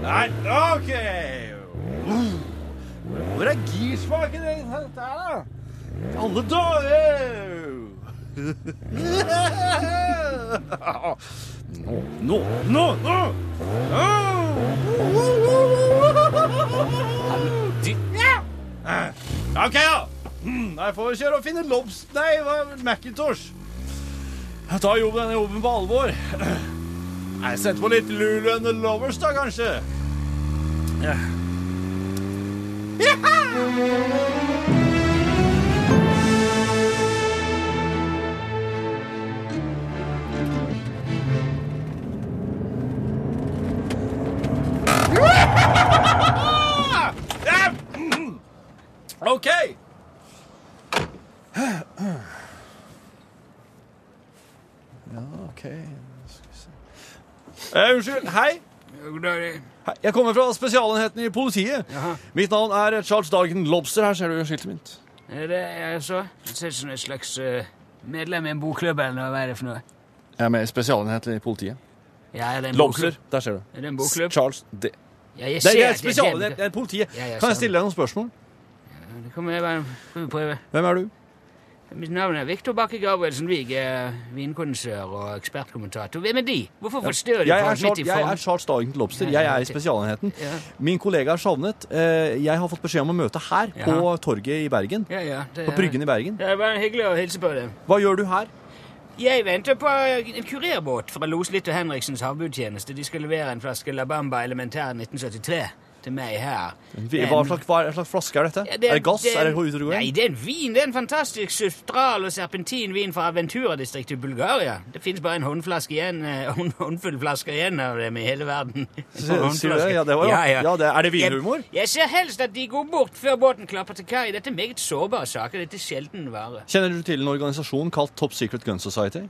Nei, OK. Hvor er girspaken i dette her, da? Alle dager! Nå, nå, nå! nå! OK, ja. Mm, Jeg får kjøre og finne lobs... Nei, Macintosh. Jeg tar jobben, denne jobben på alvor. Jeg setter på litt Lulu and the Lovers, da, kanskje. Ja. OK. Ja, OK. Skal vi se. Eh, unnskyld. Hei. God dag. Hei, jeg kommer fra spesialenheten i politiet. Jaha. Mitt navn er Charles Dargan Lobster. Her ser du skiltet mitt. Er det jeg så? Det ser ut som et slags eh, medlem i en bokklubb, eller noe. hva er det for noe? Jeg er med i spesialenheten i politiet. Ja, er det en Lobster. bokklubb? Der ser du. Er det en bokklubb? Charles D. Ja, jeg Det ser er at det er politiet. Ja, ja, Kan jeg stille deg noen spørsmål? Det kan vi bare prøve. Hvem er du? Mitt navn er Viktor Bakke Gabrielsen Wiig, er vinkondisør og ekspertkommentator. Hvem er de? Hvorfor forstyrrer de Jeg er, midt Charles, i jeg er? Charles Dargan Lobster. Jeg er i spesialenheten. Ja. Min kollega er savnet. Eh, Jeg har fått beskjed om å møte her, på torget i Bergen. Ja, ja, På Bryggen i Bergen. Det er bare hyggelig å hilse på deg. Hva gjør du her? Jeg venter på en kurerbåt fra Loslitt og Henriksens havbudtjeneste. De skal levere en flaske La Bamba Elementær 1973 til meg her. Hva slags, hva slags flaske er dette? Ja, er det gass? er det hydrogen? Nei, det er en vin. Det er en fantastisk sustral- og serpentinvin fra Aventura-distriktet i Bulgaria. Det finnes bare en håndflaske igjen, eh, hånd, håndfull flasker igjen av dem i hele verden. Sier- du det? Ja, det var jo- ja, det- er det vinhumor? Jeg, jeg ser helst at de går bort før båten klapper til kai. Dette er meget sårbare saker. Dette er sjelden vare. Kjenner du til en organisasjon kalt Top Secret Gun Society?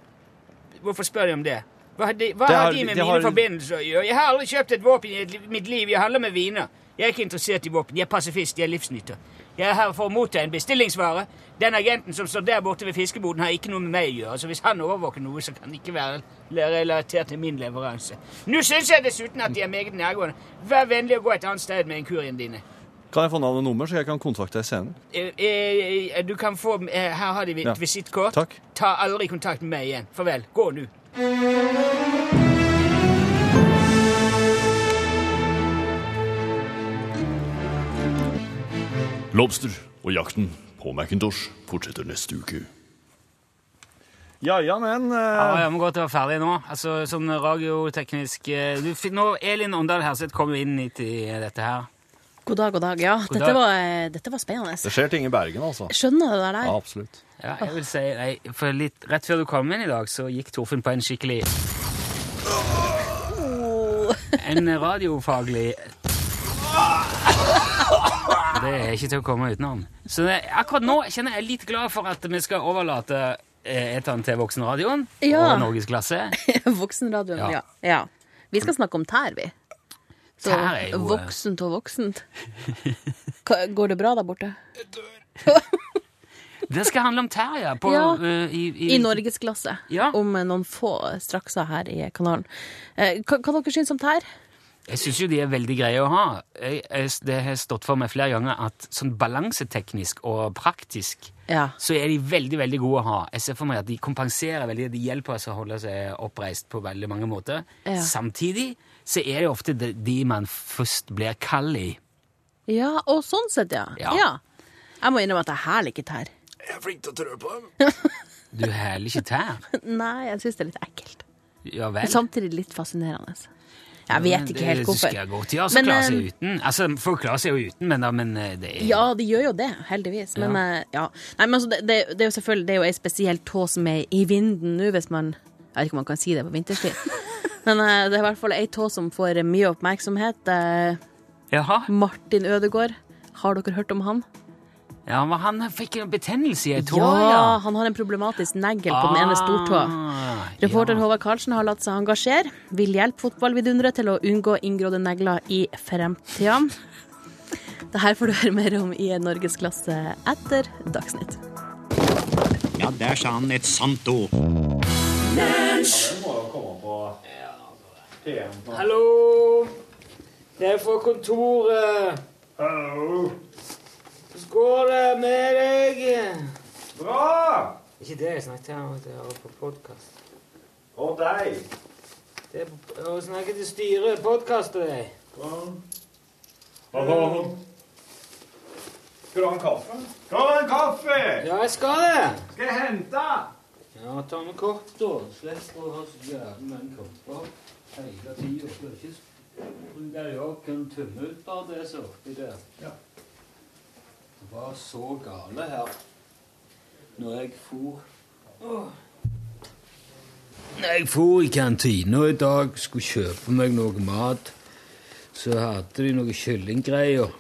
Hvorfor spør de om det? Hva har de, hva har har- de med mine har- forbindelser å gjøre? Jeg har aldri kjøpt et våpen i mitt liv. Jeg handler med viner. Jeg er ikke interessert i våpen. Jeg er pasifist. Jeg er livsnytter. Jeg er her for å motta en bestillingsvare. Den agenten som står der borte ved fiskeboden, har ikke noe med meg å gjøre. Så hvis han overvåker noe, så kan det ikke være relatert til min leveranse. Nå syns jeg dessuten at de er meget nærgående. Vær vennlig å gå et annet sted med inkuriene dine. Kan jeg få navn og nummer, så jeg kan kontakte deg senere? Eh, eh, du kan få eh, Her har de et Ja. visittkort. Ta aldri kontakt med meg igjen. Farvel. Gå nå. Lobster og jakten på Macintosh fortsetter neste uke. Ja, ja, men uh... Ja, jeg må godt være ferdig nå. Altså, sånn radioteknisk uh, du, nå, Elin Åndal Herseth kom jo inn i dette her. God dag, god dag. Ja, God dette, dag. var, eh, dette var spennende. det skjer ting i Bergen, altså. Skjønner du det der? Ja, absolutt. Ja, jeg vil si, nei, for litt, Rett før du kom inn i dag, så gikk Torfinn på en skikkelig En radiofaglig Det er ikke til å komme utenom. Så det, akkurat nå kjenner jeg litt glad for at vi skal overlate eh, eteren til Voksenradioen Ja. og Norgesklasse. Voksenradioen, Ja. ja. ja. Vi skal snakke om tær, vi. Så er jo, eh, voksent og voksent. Går det bra der borte? Jeg dør. Det skal handle om tær, ja. På, Ja. uh, i, i, I norgesklasse. Ja. Om eh, noen få strakser her i kanalen. Eh, Hva, hva dere syns om tær? Jeg syns jo de er veldig greie å ha. Jeg, jeg, det har stått for meg flere ganger at sånn balanseteknisk og praktisk Ja. så er de veldig veldig gode å ha. Jeg ser for meg at de kompenserer veldig, de hjelper oss å holde seg oppreist på veldig mange måter. Ja. Samtidig så er det ofte de, man først blir kald i. Ja, og sånn sett, ja. Ja. ja. Jeg må innrømme at jeg hæler ikke tær. Jeg er flink til å trø på dem. Du hæler ikke tær. Nei, jeg syns det er litt ekkelt. Ja Men samtidig litt fascinerende. Jeg vet ikke helt Det hvorfor. skal godt gjøres å Men, klare seg eh, uten. Altså, Folk klarer seg jo uten, men, da, men eh, det er Ja, de gjør jo det, heldigvis. Men Ja. ja. ja. Nei, men altså, det, det, det er jo selvfølgelig det er jo ei spesiell tå som er i vinden nå, hvis man Jeg vet ikke om man kan si det på vinterstid. Men eh, det er i hvert fall ei tå som får mye oppmerksomhet. Eh, Jaha. Martin Ødegaard. Har dere hørt om han? Ja, men han fikk en betennelse i ei tå, ja, han har en problematisk negl på den ene stortåa. Ah, Reporter ja. Håvard Karlsen har latt seg engasjere. Vil hjelpe fotballvidunderet til å unngå inngrodde negler i fremtida. Det her får du høre mer om i Norgesklasse etter Dagsnytt. Ja, der sa han et sant ord. Hallo! Det er fra kontoret. Hallo. Hvordan går det med deg? Bra! Ikke det jeg snakket om, at jeg er på podkast. Og deg. Det er å snakke til styret. Podkaster deg. Hallo. Skal du ha en kaffe? Skal du ha en kaffe? Ja, jeg skal det. Skal jeg hente? Ja, ta med kort, da. Slipp å ha så jævlig mange kopper hele tida. Skal ikke bruke opp, tømme ut bare det som er oppi der. Ja. Det var så gale her når jeg for Åh. Når jeg for i kantina i dag, skulle kjøpe meg noe mat, så hadde de noe kyllinggreier.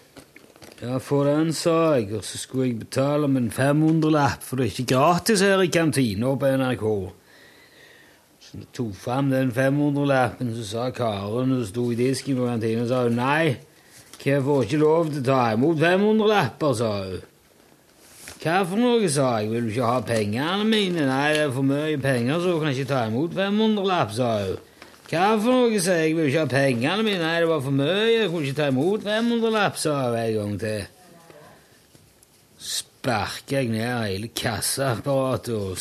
Ja, for den, sa jeg, og så skulle jeg betale med en 500-lapp, for det er ikke gratis her i kantina på NRK. Så jeg tok fram den 500-lappen, så sa Karen og sto i disken på kantina, sa hun, nei, jeg får ikke lov til å ta imot 500-lapper, sa hun. Hva for noe, sa jeg, vil du ikke ha pengene mine? Nei, det er for mye penger, så hun kan ikke ta imot 500-lapp, sa hun. Hva for noe, sa jeg, vil du ikke ha pengene mine? Nei, det var for mye, jeg kunne ikke ta imot 500-lapp, sa hun en gang til. Sparka jeg ned hele kassaapparatet og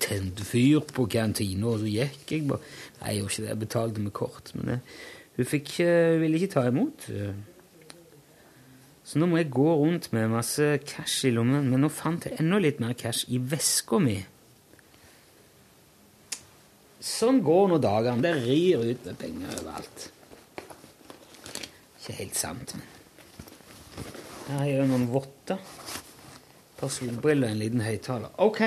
tente fyr på kantina, og så gikk jeg bare Nei, jeg gjorde ikke det, jeg betalte med kort, men jeg, hun fikk, hun ville ikke ta imot. Så nå må jeg gå rundt med masse cash i lommen, men nå fant jeg enda litt mer cash i veska mi. Sånn går nå dagene. Det rir ut med penger overalt. Ikke helt sant, men Her er jo noen votter. Personbriller og en liten høyttaler. OK.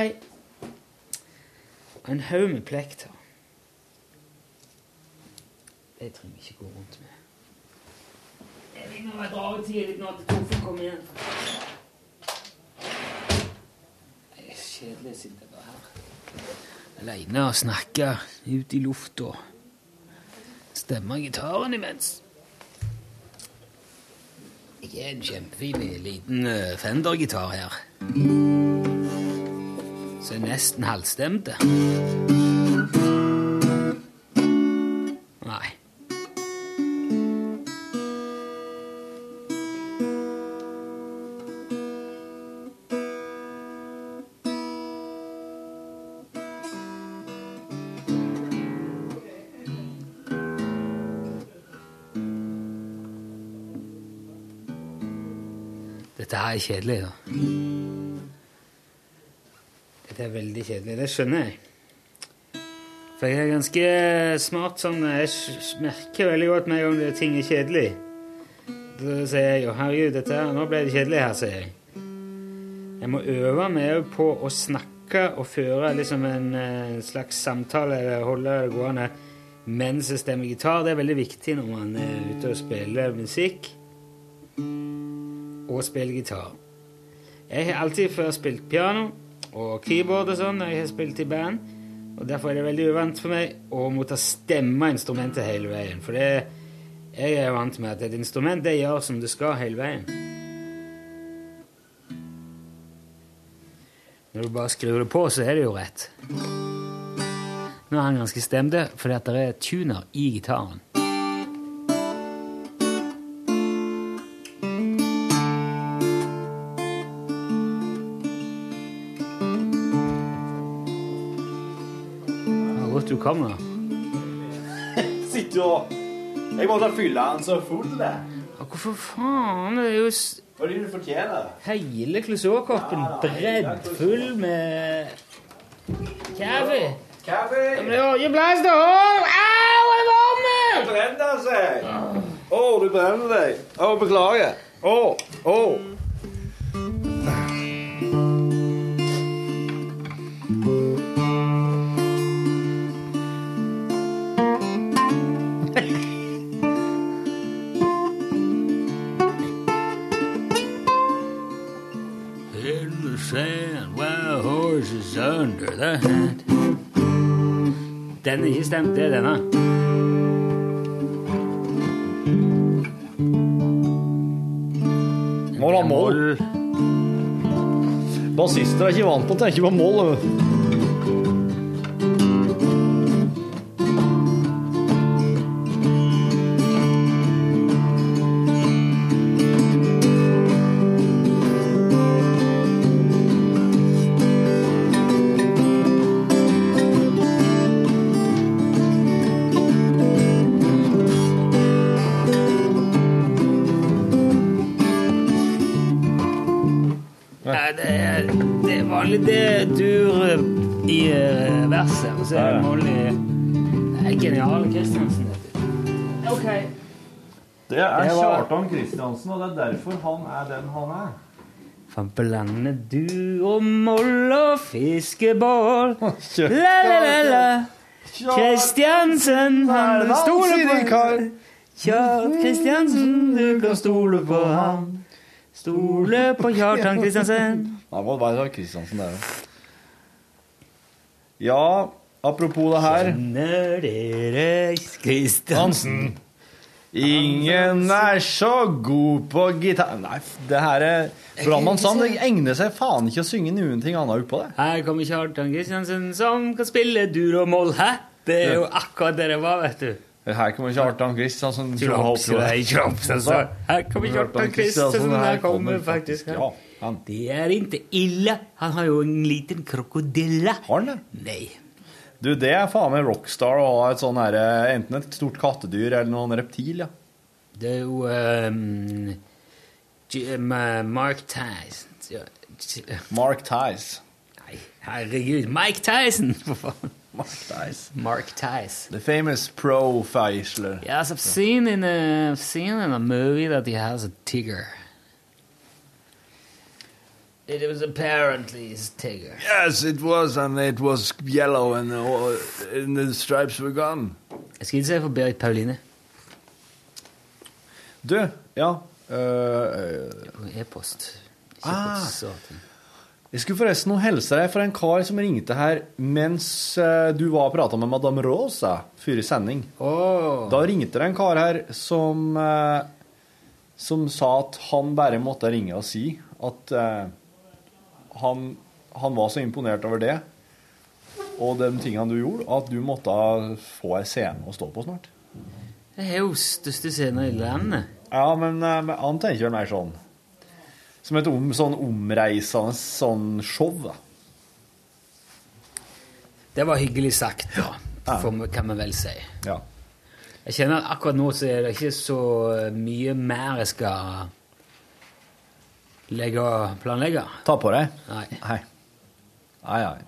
En haug med plekter. Det trenger ikke gå rundt med. Jeg vil nå dra ut tidlig nå til Torfinn kommer igjen. Det er kjedelig å sitte bare her. Aleine og snakke ut i lufta. Stemme gitaren imens. Jeg er en kjempefin liten eh, Fender-gitar her. Så er nesten halvstemte. Nei. Dette her er kjedelig, da. Veldig kjedelig. Det skjønner jeg. For jeg er ganske smart sånn Jeg merker veldig godt med en ting er kjedelig. Da sier jeg jo 'herregud, dette her, nå ble det kjedelig her', sier jeg. Jeg må øve meg på å snakke og føre liksom en eh, slags samtale eller holde det gående mens jeg stemmer gitar. Det er veldig viktig når man er ute og spiller musikk og spiller gitar. Jeg har alltid før spilt piano og keyboard og sånn når jeg har spilt i band. Og Derfor er det veldig uvant for meg å måtte stemme instrumentet hele veien. For det, jeg er vant med at et instrument det gjør som det skal hele veien. Når du bare skrur det på, så er det jo rett. Nå er han ganske stemte fordi at det er tuner i gitaren. Kom, da. Sitter jo Jeg måtte fylle den så full, det. Ja, Hvorfor faen? Det er jo Fordi du fortjener det. hele Clouseau-koppen breddfull med kaffe. Kaffe! Ja, men det var ikke plass til Au, det varme! brenner seg! Å, du brenner deg. Å, beklager. Å, å. Den er ikke stemt, det er denne. Må er moll? Bassister er ikke vant på å tenke på moll. Og så er det moll i Det er genial Kristiansen. Ok. Det er Det var- Kjartan Kristiansen, og det er derfor han er den han er. For blander du og moll og fiskebål La, la, la, la Kristiansen, han stole på Kjart Kristiansen, du kan stole på han. Stole på Kjartan Kristiansen Nei, må bare ha Kristiansen der. Ja, apropos det her Kjenner dere Kristiansen? Ingen er så god på gitar Nei, det her er Brannmann Sand det egner seg faen ikke å synge noen ting annet utpå det. Her kommer Kjartan Kristiansen som kan spille dur og moll. Hæ? Det er jo akkurat det det var, vet du. Her kommer Kjartan Kristiansen. Altså. Her kommer Kjartan Kristiansen, her kommer faktisk Ja, han. han. Det er ikke ille. Han har jo en liten krokodille. Har han det? Nei. Du, det er faen meg rockstar å ha et sånn her, eh, enten et stort kattedyr eller noen reptil, ja. Det er jo um, eh, Mark Tyson Mark Tyson. Nei, herregud. Mike Tyson, for faen. Mark Tyson. Mark Tyson. The famous pro-Feisler. Yes, I've seen in a I've seen in a movie that he has a tiger. It was apparently his tiger. Yes, it was, and it was yellow, and, the, and the stripes were gone. Jeg skal hilse for Berit Pauline. Du, ja uh, E-post. Ikke Ah. Jeg skulle forresten nå hilse deg for en kar som ringte her mens øh, du var og prata med Madame Rosa før i sending. Oh. Da ringte det en kar her som Som sa at han bare måtte ringe og si at øh, han, han var så imponert over det og de tingene du gjorde, at du måtte få ei scene å stå på snart. Det er jo største scener i landet. Ja, men, eh, men han tenker vel mer sånn Som et om, sånn omreisende sånn show, da. Det var hyggelig sagt, da. Ja. For, kan vi vel si. Ja. Jeg kjenner at akkurat nå så er det ikke så mye mer jeg skal legge og planlegge. Ta på deg? Nei. Nei. Nei, nei.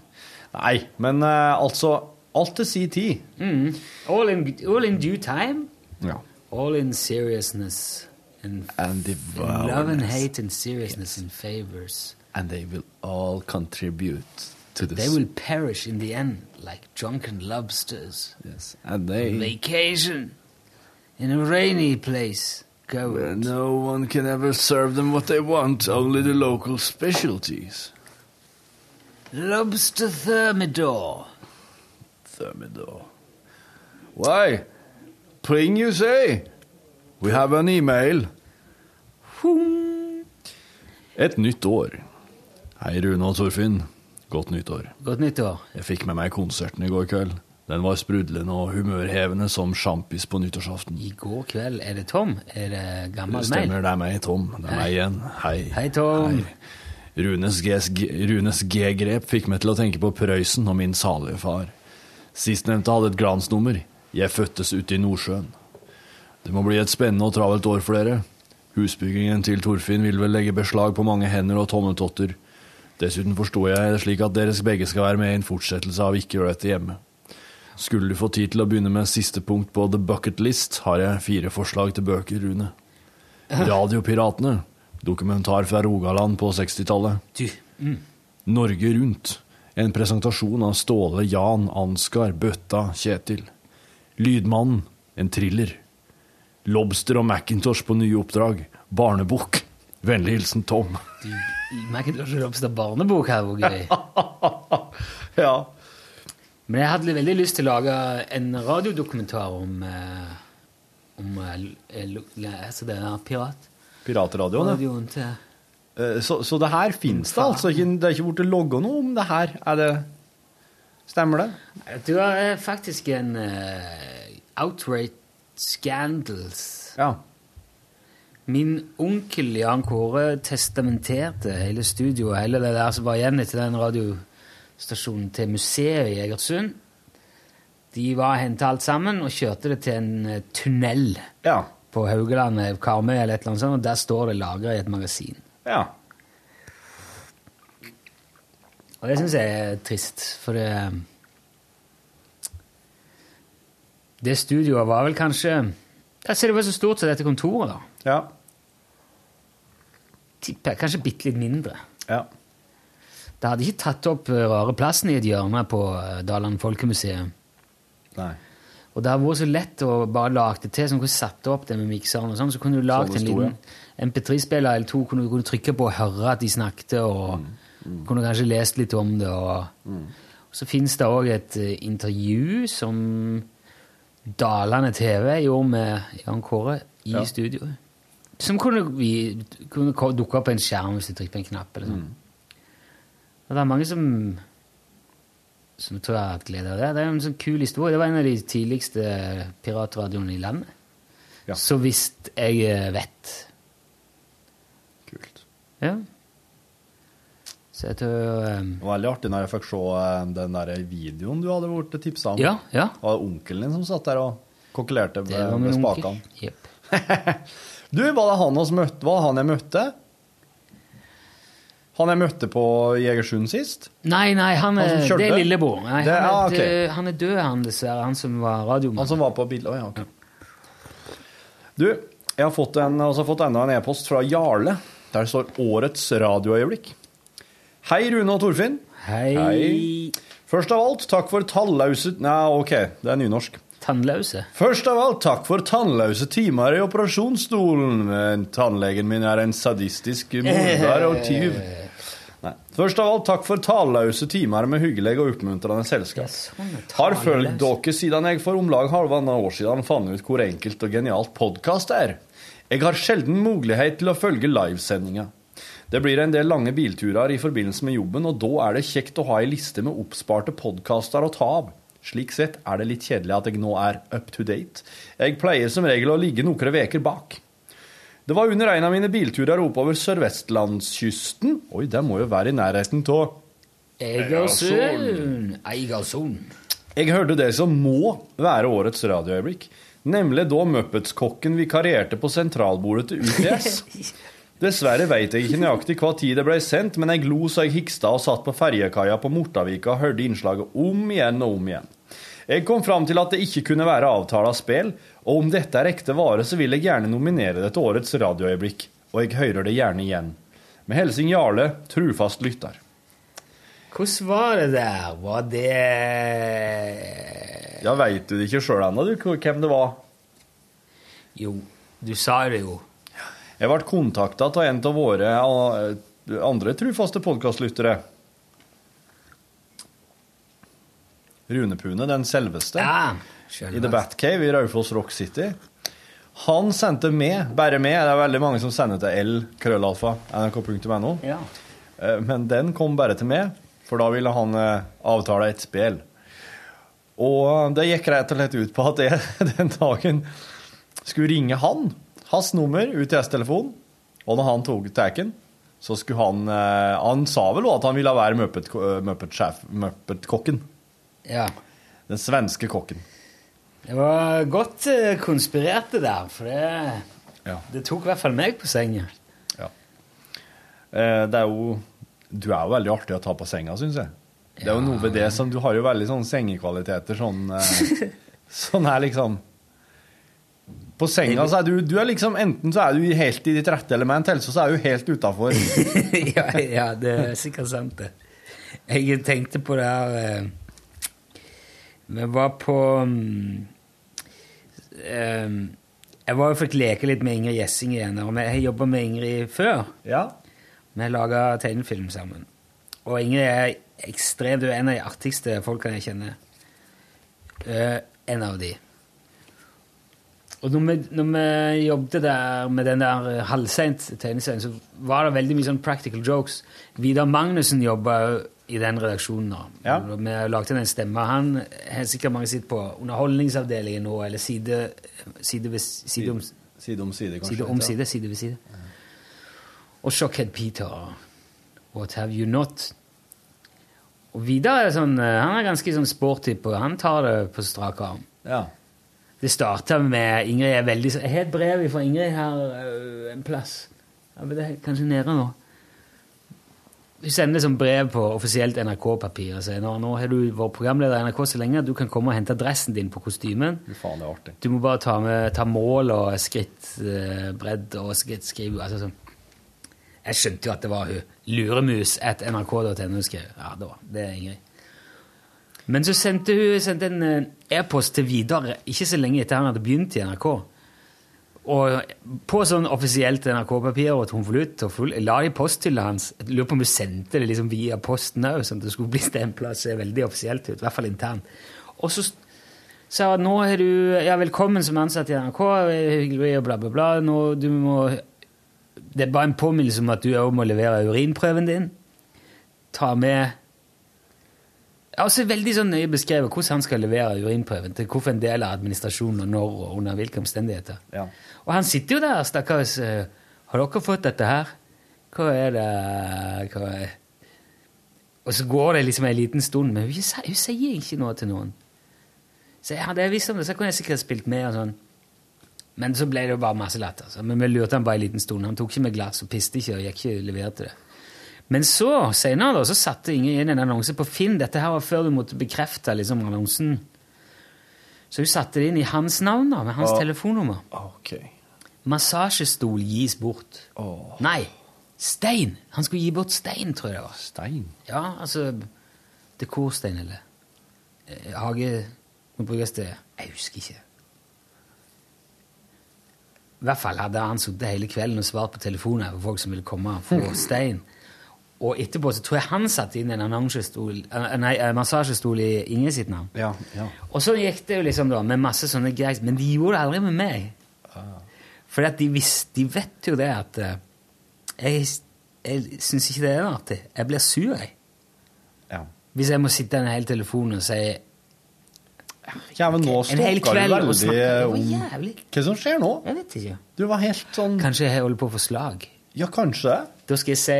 Nei, men uh, altså Alt til si tid. Mm. All, in, all in due time. Ja. All in seriousness. And, And the love and hate and seriousness and favors. And they will all contribute to this. They will perish in the end like drunken lobsters. Yes. And they. Vacation in a rainy place. Go. No one can ever serve them what they want, only the local specialties. Lobster Thermidor. Thermidor. Why? Pring, you say? We have an email. Et nytt år. Hei, Rune og Torfinn. Godt nyttår. Godt nyttår. Jeg fikk med meg konserten i går kveld. Den var sprudlende og humørhevende som sjampis på nyttårsaften. I går kveld, er det Tom? Er det gammel mail? stemmer, det er meg, Tom. Det er meg igjen. Hei. Hei, Tom. Runes G- Runes G-grep fikk meg til å tenke på Prøysen og min salige far. Sistnevnte hadde et glansnummer. Jeg fødtes ute i Nordsjøen. Det må bli et spennende og travelt år for dere. Husbyggingen til Torfinn vil vel legge beslag på mange hender og tommetotter. Dessuten forsto jeg det slik at deres begge skal være med i en fortsettelse av Ikke gjør dette hjemme. Skulle du få tid til å begynne med siste punkt på The Bucket List, har jeg fire forslag til bøker, Rune. Radiopiratene. Dokumentar fra Rogaland på 60-tallet. Mm. Norge Rundt. En presentasjon av Ståle, Jan, Ansgar, Bøtta, Kjetil. Lydmannen. En thriller. Lobster og Macintosh på nye oppdrag. Barnebok. Vennlig hilsen Tom. Macintosh og Lobster barnebok her hvor gøy. ja. Men jeg hadde veldig lyst til å lage en radiodokumentar om eh, om eh, altså det er pirat. Piratradioen. Radioen til Eh, Så, så det her finnes det altså? Det er ikke blitt logga noe om det her? Er det Stemmer det? Det er faktisk en uh, outrate scandals. Ja. Min onkel Jan Kåre testamenterte hele studioet, hele det der som var igjen etter den radiostasjonen, til museet i Egersund. De var henta alt sammen og kjørte det til en eh, tunnel Ja. på Haugalandet, Karmøy eller et eller annet sånt, og der står det lagra i et magasin. Ja. Og det syns jeg er trist, for det Det studioet var vel kanskje Altså, det var så stort som dette kontoret, da. Ja. Tipper kanskje bitte litt mindre. Ja. Det hadde ikke tatt opp eh, rare plassen i et hjørne på eh, Daland Folkemuseum. Nei. Og det har vært så lett å bare lage det til, som kunne satt opp det med mikseren og sånn, så kunne du lagd en liten MP3-spiller eller to, kunne du kunne trykke på og høre at de snakket, og kunne kanskje lest litt om det, og Så fins det òg et eh, intervju som Dalane TV gjorde med Jan Kåre i Ja. studio. Som kunne, kunne dukke opp på en skjerm hvis du trykker på en knapp. eller sånn. Det er mange som som tror jeg har hatt glede av det. Det er en sånn kul historie. Det var en av de tidligste piratradioene i landet. Ja. Så visst jeg eh, vet. Kult. Ja. Så jeg tror um... Det var veldig artig når jeg fikk se eh, den der videoen du hadde vært tipsa om. Ja, ja. Det var onkelen din som satt der og kokkelerte Det med, var med min spakene. onkel. Jepp. Du, var det han, oss møtte, var han jeg møtte? Han jeg møtte på Jegersund sist? Nei, nei, han Han som det er lillebror. Nei, Det- han, er ah, okay. død, han er død, han dessverre. Han som var radiomann. Han som var på? Å ja, ok. Du, jeg har fått, en, altså fått enda en e-post fra Jarle, der står 'Årets radioøyeblikk'. Hei, Rune og Torfinn. Hei. Hei. Først av alt, takk for tallause Nei, OK, det er nynorsk. Tannløse. Først av alt, takk for tannløse timer i operasjonsstolen. Tannlegen min er en sadistisk morder og tyv. Først av alt, takk for talløse timer med hyggelig og oppmuntrende selskap. Har fulgt dere siden jeg for om lag halvannet år siden fant ut hvor enkelt og genialt podkast er. Jeg har sjelden mulighet til å følge livesendinga. Det blir en del lange bilturer i forbindelse med jobben, og da er det kjekt å ha ei liste med oppsparte podkaster å ta av. Slik sett er det litt kjedelig at jeg nå er up to date. Jeg pleier som regel å ligge noen veker bak. Det var under en av mine bilturer oppover sørvestlandskysten Oi, det må jo være i nærheten av Egersund. Egersund. Jeg hørte det som må være årets radioøyeblikk, nemlig da Muppets-kokken vikarierte på sentralbordet til UTS. Dessverre vet jeg ikke nøyaktig hva tid det ble sendt, men jeg lo så jeg hiksta og satt på ferjekaia på Mortavika og hørte innslaget om igjen og om igjen. Jeg kom fram til at det ikke kunne være avtala spill, og om dette er ekte vare, så vil jeg gjerne nominere det til årets radioøyeblikk, og jeg hører det gjerne igjen. Med hilsen Jarle, trufast lytter. Hvordan var det der? Var det Ja, veit du det ikke sjøl ennå, du, hvem det var? Jo, du sa det jo. Jeg ble kontakta av en av våre eh, andre trufaste podkastlyttere. Rune Pune, den selveste, Ja, i The. Batcave i Raufoss Rock City. Han sendte med, bare med, det er veldig mange som sender til L, krøllalfa, nrk.no, Ja. Eh, men den kom bare til meg, for da ville han eh, avtale et spill. Og det gikk rett og slett ut på at jeg den dagen skulle ringe han, hans nummer, UTS-telefon, og når han tok taken, så skulle han eh, Han sa vel også at han ville være Muppet-kokken. Muppet-sjef, Muppet-kokken. ja. Den svenske kokken. Det var godt eh, konspirert, det der, for det, Ja. det tok i hvert fall meg på senga. Ja. Det er jo Du er jo veldig artig å ta på senga, syns jeg. Det er jo noe ved det som Du har jo veldig sånne sengekvaliteter, sånn eh, Sånn her, liksom På senga så er du Du er liksom Enten så er du helt i ditt rette element, eller så er du helt utafor. ja, ja, det er sikkert sant, det. Jeg tenkte på det her eh, Vi var på mm, eh, Jeg var jo fikk leke litt med Ingrid Gjessing igjen. Og jeg jobba med Ingrid før. Ja. Vi laga tegnefilm sammen. Og Ingrid er ekstremt Du er en av de artigste folkene jeg kjenner. Eh, en av de. Og når vi, når vi jobbet der med den der eh, halvseint tegneserien, så var det veldig mye sånn practical jokes. Vidar Magnussen jobba i den redaksjonen. da. Ja. Vi lagde en stemme. Han har sikkert mange sett på Underholdningsavdelingen nå, eller Side, side, ved, side om Side om side, kanskje. Side om side, side ved side. Og Shockhead Peter What Have You Not. Og Vidar er sånn, eh, han er ganske sånn sporty på Han tar det på strak arm. Ja. Det starta med Ingrid er veldig Jeg har et brev fra Ingrid her øh, en plass. Ja, men det er kanskje nede nå. Hun sender liksom brev på offisielt NRK-papir og sier nå, nå har du vært programleder i NRK så lenge at du kan komme og hente adressen din på kostymen. Faen, det er artig. Du må bare ta, med, ta mål og skrittbredd og skrittskriv. Altså sånn. Jeg skjønte jo at det var hun. Luremus at nrk.no skrev. Ja, det var det er Ingrid. Men så sendte hun sendte en eh, e-post til Vidar ikke så lenge etter han hadde begynt i NRK. Og på sånn offisielt NRK-papir og konvolutt og full, la de post til hans. Jeg lurer på om du sendte det liksom via posten òg, sånn at det skulle bli stempla og se veldig offisielt ut. I hvert fall internt. Og så sa han nå er du ja, velkommen som ansatt i NRK, hyggelig og bla, bla, bla. Nå, du må, det er bare en påminnelse om at du òg må levere urinprøven din. Ta med ja, også veldig sånn nøye beskrevet hvordan han skal levere urinprøven til hvilken del av administrasjonen og når og under hvilke omstendigheter. Ja. Og han sitter jo der, stakkars. eh, Har dere fått dette her? Hva er det hva er... Og så går det liksom en liten stund, men hun, hun sier ikke noe til noen. Så jeg hadde jeg visst om det, så kunne jeg sikkert spilt med og sånn. Men så ble det jo bare masse latter. Altså. Men vi lurte han bare en liten stund. Han tok ikke med glass og piste ikke og gikk ikke og leverte det. Men så, senere da, så satte Inger inn en annonse på Finn. Dette her var før du måtte bekrefte liksom, annonsen. Så hun satte det inn i hans navn, da, med hans oh. telefonnummer. Ok. Massasjestol gis bort. Åh. Nei, stein! Han skulle gi bort stein, tror jeg det var. Stein? Ja, altså Dekorstein, eller eh, Hage Nå brukes det Jeg husker ikke. I hvert fall hadde han sittet hele kvelden og svart på telefoner for folk som ville komme og få stein. Og etterpå så tror jeg han satte inn en annonsestol, eh, nei, eh, massasjestol i Inge sitt navn. Ja, ja. Og så gikk det jo liksom da med masse sånne greier, men de gjorde det aldri med meg. For de, de vet jo det at eh, jeg, jeg syns ikke det er artig. Jeg blir sur, jeg. Ja. Hvis jeg må sitte i en hel telefon og si Ja, men nå snakker du kveld og veldig om. Hva som skjer nå? Jeg vet ikke. Du var helt sånn Kanskje jeg holder på å få slag. Ja, kanskje. Da skal jeg si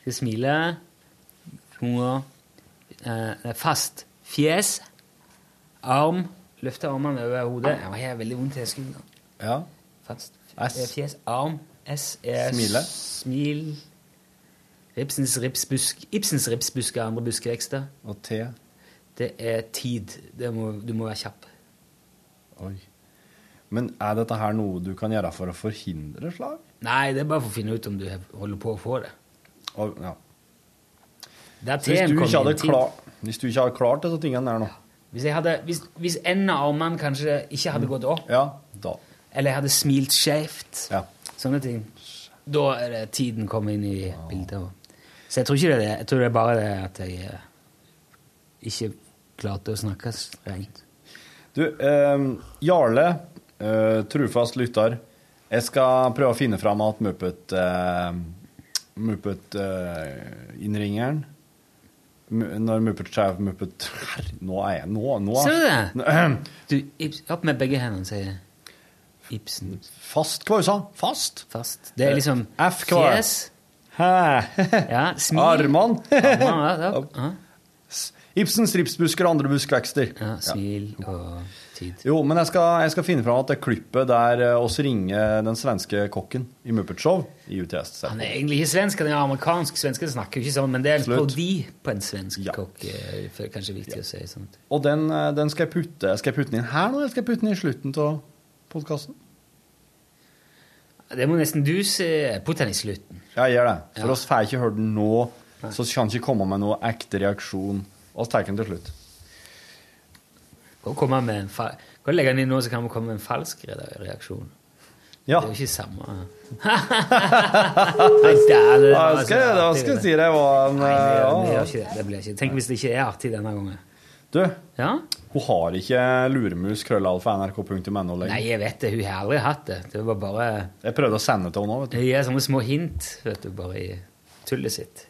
Skal smile. Tunga. Eh, fast fjes. Arm. Løfte armene over hodet. Jeg har veldig vondt i skulderen. Ja. Fast eh, fjes. Arm. S er Smile. Smil. Ibsens ripsbusk, Ibsens ripsbusk er andre buskevekster. Og T. Det er tid. Det må, du må være kjapp. Oi. Men er dette her noe du kan gjøre for å forhindre slag? Nei, det er bare for å finne ut om du holder på å få det. Og, ja. Der Hvis du, ikke hadde klar, hvis du ikke hadde klart disse tingene der nå Hvis, hadde, hvis, hvis en av armene kanskje ikke hadde gått opp, Ja, da. eller jeg hadde smilt skjevt, Ja. sånne ting, da er det tiden kommer inn i bildet. Så jeg tror ikke det er det. Jeg tror det er bare det at jeg eh, ikke klarte å snakke rent. Du, eh, Jarle, eh, trufast lytter. Jeg skal prøve å finne fram at Muppet eh, Muppet eh, innringeren Mu- Når Muppet Chef Muppet Herre, Nå er jeg Nå, nå Ser du det? Du, Ibs, opp med begge hendene, sier Ibsen. Fast, hva sa du? Fast? Fast. Det er liksom F, hva er fjes. Ja, smil. Armene? Armene, ja. Ibsens ripsbusker og andre buskvekster. Ja, smil og tid. Jo, men jeg skal, jeg skal finne fram at det klippet der eh, oss ringer den svenske kokken i Muppet Show i UTS. Han er egentlig ikke svensk, han er amerikansk. Svensker snakker jo ikke sånn, men det er en parodi på en svensk Ja. kokk. eh, for det er kanskje viktig å si sånt. Og den, eh, den skal jeg putte Skal jeg putte den inn her nå, eller skal jeg putte den i slutten av podkasten? Det må nesten du se. Putt den i slutten. Jeg gjør det. For Ja. oss får ikke hørt den nå, så kan ikke komme med noe ekte reaksjon. Oss tar den til slutt. Kan kan legge den inn nå, så kan vi komme med en falsk reaksjon. Ja. Det er jo ikke samme Nei, der, det var skal jeg, skal si det var en Nei, det, eh, det, det. blir ikke. Tenk hvis det ikke er artig denne gangen. Du, Ja? hun har ikke luremus krøllalfa nrk.no lenger. Nei, jeg vet det. Hun har aldri hatt det. Det var bare Jeg prøvde å sende til henne òg, vet du. Hun gir sånne små hint, vet du, bare i tullet sitt.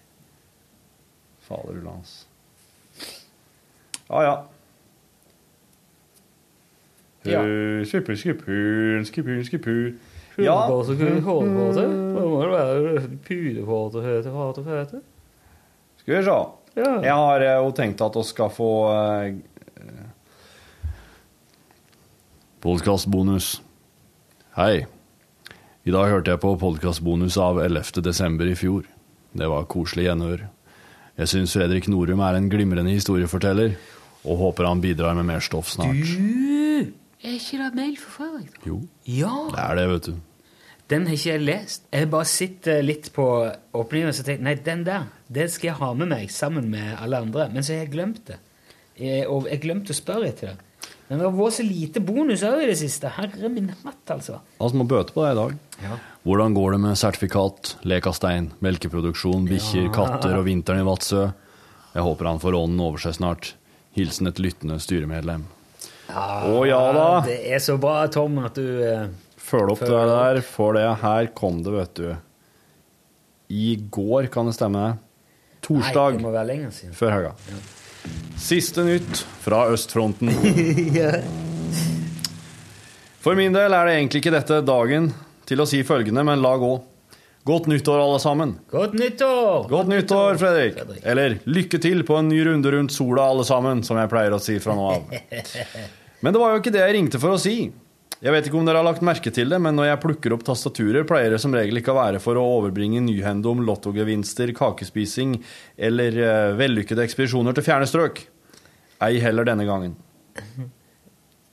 Fader ulans. Ja, ja. Ja. Skipper, skipper. Ja. Hårkåte, hårkåte. Må det være pudekåte, høte, hate, fete. Skal vi se. Ja. Jeg har eh, jo tenkt at vi skal få eh, Podkastbonus. Hei. I dag hørte jeg på podkastbonus av 11. desember i fjor. Det var koselig gjenhør. Jeg syns Fredrik Norum er en glimrende historieforteller, og håper han bidrar med mer stoff snart. Du! Er ikke det mail for Fredrik? da? Jo, Ja! det er det, vet du. Den har ikke jeg lest. Jeg bare sitter litt på åpningen og så tenker nei, den der, det skal jeg ha med meg sammen med alle andre. Men så har jeg glemt det. Jeg, og jeg glemte å spørre etter det. Men det har vært så lite bonus òg i det siste. Herre min hatt, altså. Altså, må bøte på det i dag. Ja. Hvordan går det med sertifikat, lek av stein, melkeproduksjon, bikkjer, katter og vinteren i Vadsø? Jeg håper han får ånden over seg snart. Hilsen et lyttende styremedlem. Å ja da! Det er så bra, Tom, at du eh, Følg opp det der, for det her kom det, vet du. I går, kan det stemme? Torsdag Nei, det må være lenger siden. før helga. Siste nytt fra østfronten. For min del er det egentlig ikke dette dagen til å si følgende, men la gå. Godt nyttår, alle sammen. Godt nyttår! Godt nyttår, Fredrik. Eller lykke til på en ny runde rundt sola, alle sammen, som jeg pleier å si fra nå av. Men det var jo ikke det jeg ringte for å si. Jeg vet ikke om dere har lagt merke til det, men når jeg plukker opp tastaturer, pleier det som regel ikke å være for å overbringe nyhende om lottogevinster, kakespising eller eh, vellykkede ekspedisjoner til fjerne strøk. Ei heller denne gangen.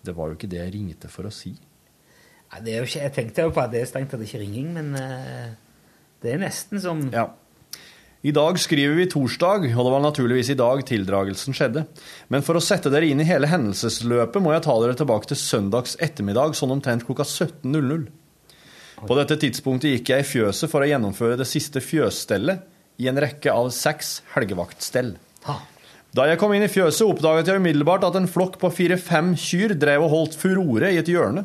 Det var jo ikke det jeg ringte for å si. Nei, det er jo ikke, jeg tenkte jo på at det er strengt tatt ikke ringing, men eh, det er nesten som Ja. I dag skriver vi torsdag, og det var naturligvis i dag tildragelsen skjedde. Men for å sette dere inn i hele hendelsesløpet må jeg ta dere tilbake til søndags ettermiddag, sånn omtrent klokka 17.00. På dette tidspunktet gikk jeg i fjøset for å gjennomføre det siste fjøsstellet i en rekke av seks helgevaktstell. Da jeg kom inn i fjøset, oppdaget jeg umiddelbart at en flokk på fire-fem kyr drev og holdt furore i et hjørne.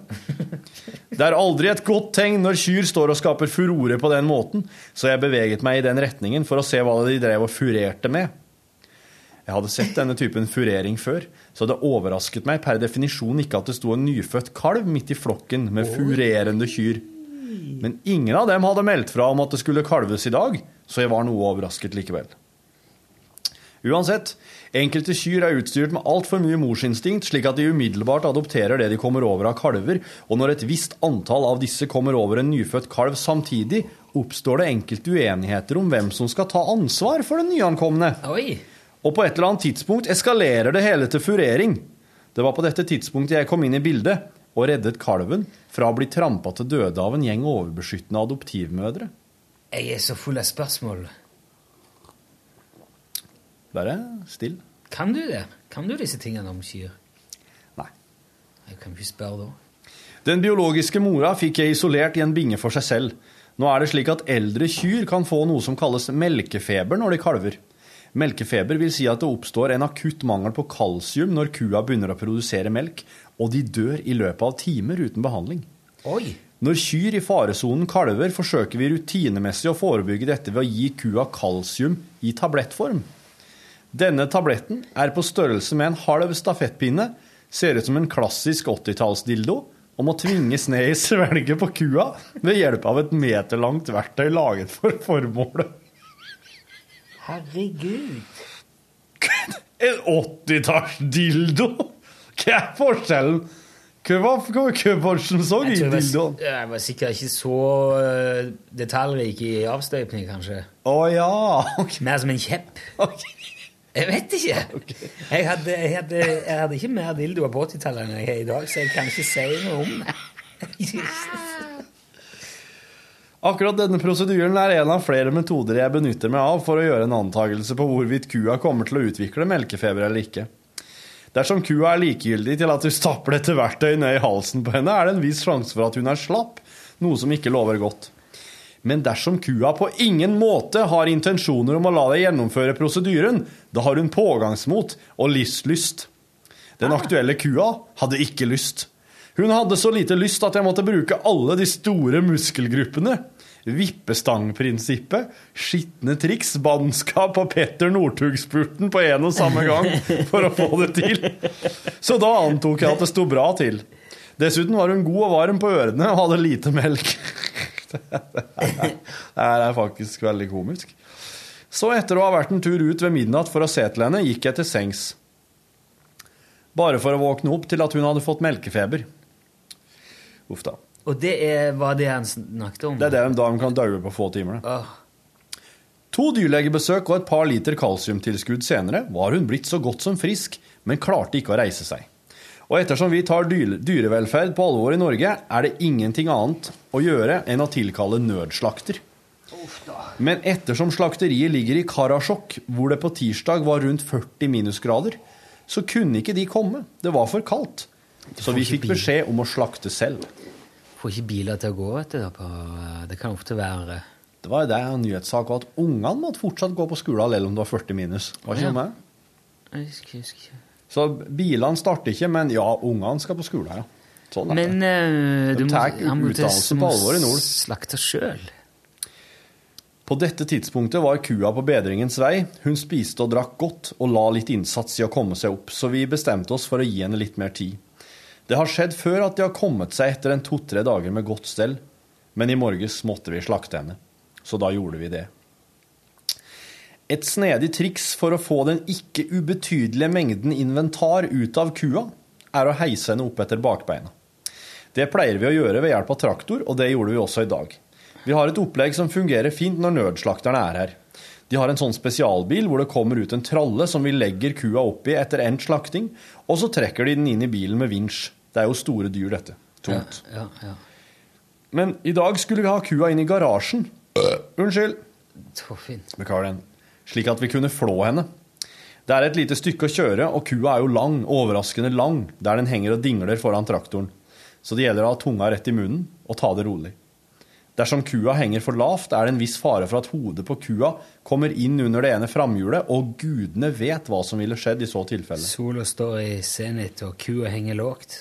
Det er aldri et godt tegn når kyr står og skaper furore på den måten, så jeg beveget meg i den retningen for å se hva de drev og furerte med. Jeg hadde sett denne typen furering før, så det overrasket meg per definisjon ikke at det sto en nyfødt kalv midt i flokken med furerende kyr. Men ingen av dem hadde meldt fra om at det skulle kalves i dag, så jeg var noe overrasket likevel. Uansett, enkelte kyr er utstyrt med altfor mye morsinstinkt, slik at de umiddelbart adopterer det de kommer over av kalver, og når et visst antall av disse kommer over en nyfødt kalv samtidig, oppstår det enkelte uenigheter om hvem som skal ta ansvar for den nyankomne. Oi! Og på et eller annet tidspunkt eskalerer det hele til furering. Det var på dette tidspunktet jeg kom inn i bildet og reddet kalven fra å bli trampa til døde av en gjeng overbeskyttende adoptivmødre. Jeg er så full av spørsmål. Bare still. Kan du det? Kan du disse tingene om kyr? Nei. Jeg kan ikke spørre da. Den biologiske mora fikk jeg isolert i en binge for seg selv. Nå er det slik at eldre kyr kan få noe som kalles melkefeber når de kalver. Melkefeber vil si at det oppstår en akutt mangel på kalsium når kua begynner å produsere melk, og de dør i løpet av timer uten behandling. Oi! Når kyr i faresonen kalver, forsøker vi rutinemessig å forebygge dette ved å gi kua kalsium i tablettform. Denne tabletten er på størrelse med en halv stafettpinne, ser ut som en klassisk 80-tallsdildo, og må tvinges ned i svelget på kua ved hjelp av et meterlangt verktøy laget for formålet. Herregud. En 80-tallsdildo? Hva er forskjellen? Hva var som så i dildoen? jeg var sikkert ikke så eh, detaljrik i avstøpning, kanskje. Å ja. Okay. Mer som en kjepp. Jeg vet ikke. Jeg, hadde, jeg, hadde, jeg hadde ikke mer dildoer på 80-tallet enn jeg har i dag, så jeg kan ikke si noe om det. Akkurat denne prosedyren er en av flere metoder jeg benytter meg av for å gjøre en antakelse på hvorvidt kua kommer til å utvikle melkefeber eller ikke. Dersom kua er likegyldig til at du stapper dette verktøyet ned i halsen på henne, er det en viss sjanse for at hun er slapp, noe som ikke lover godt. Men dersom kua på ingen måte har intensjoner om å la deg gjennomføre prosedyren, da har hun pågangsmot og livslyst. Den aktuelle kua hadde ikke lyst. Hun hadde så lite lyst at jeg måtte bruke alle de store muskelgruppene. Vippestangprinsippet, skitne triks, bannskap og Petter Northug-spurten på en og samme gang for å få det til. Så da antok jeg at det sto bra til. Dessuten var hun god og varm på ørene og hadde lite melk. Det er faktisk veldig komisk. Så etter å ha vært en tur ut ved midnatt for å se til henne, gikk jeg til sengs. Bare for å våkne opp til at hun hadde fått melkefeber. Uff da. Og det er, var det han snakket om? Det er det de, da de kan daue på få timer. Oh. To dyrlegebesøk og et par liter kalsiumtilskudd senere var hun blitt så godt som frisk, men klarte ikke å reise seg. Og ettersom vi tar dyrevelferd på alvor i Norge, er det ingenting annet å gjøre enn å tilkalle nødslakter. Men ettersom slakteriet ligger i Karasjok, hvor det på tirsdag var rundt 40 minusgrader, så kunne ikke de komme. Det var for kaldt. Så vi fikk beskjed om å slakte selv. Får ikke biler til å gå, vet du. det kan ofte være Det var jo det en nyhetssak at ungene måtte fortsatt gå på skolen selv om det var 40 minus. Var ikke Ja. det med? Jeg husker, jeg husker. Så bilene starter ikke, men ja, ungene skal på skolen, ja. Sånn er det. Men eh, De du må, utdannelse på alvor i nord. Slakte sjøl. På dette tidspunktet var kua på bedringens vei. Hun spiste og drakk godt og la litt innsats i å komme seg opp, så vi bestemte oss for å gi henne litt mer tid. Det har skjedd før at de har kommet seg etter en to-tre dager med godt stell, men i morges måtte vi slakte henne, så da gjorde vi det. Et snedig triks for å få den ikke ubetydelige mengden inventar ut av kua, er å heise henne opp etter bakbeina. Det pleier vi å gjøre ved hjelp av traktor, og det gjorde vi også i dag. Vi har et opplegg som fungerer fint når nødslakterne er her. De har en sånn spesialbil hvor det kommer ut en tralle som vi legger kua oppi etter endt slakting, og så trekker de den inn i bilen med vinsj. Det er jo store dyr, dette. Tungt. Ja, ja. Men i dag skulle vi ha kua inn i garasjen. Unnskyld. Torfinn. Beklager den. Slik at vi kunne flå henne. Det er et lite stykke å kjøre, og kua er jo lang, overraskende lang, der den henger og dingler foran traktoren. Så det gjelder å ha tunga rett i munnen og ta det rolig. Dersom kua henger for lavt, er det en viss fare for at hodet på kua kommer inn under det ene framhjulet, og gudene vet hva som ville skjedd i så tilfelle. Sola står i senit, og kua henger lågt.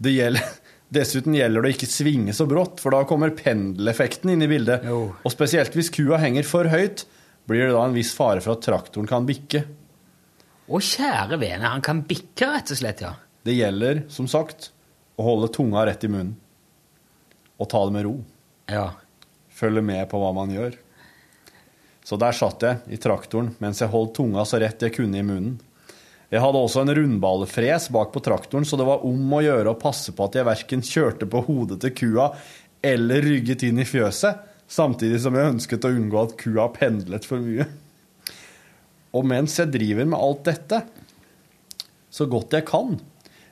Det gjelder, dessuten gjelder det å ikke svinge så brått, for da kommer pendeleffekten inn i bildet. Og spesielt hvis kua henger for høyt, blir det da en viss fare for at traktoren kan bikke. Å, kjære vene, han kan bikke, rett og slett, ja. Det gjelder, som sagt, å holde tunga rett i munnen. Og ta det med ro. Ja. Følge med på hva man gjør. Så der satt jeg i traktoren mens jeg holdt tunga så rett jeg kunne i munnen. Jeg hadde også en rundballefres bak på traktoren, så det var om å gjøre å passe på at jeg verken kjørte på hodet til kua eller rygget inn i fjøset, samtidig som jeg ønsket å unngå at kua pendlet for mye. Og mens jeg driver med alt dette, så godt jeg kan,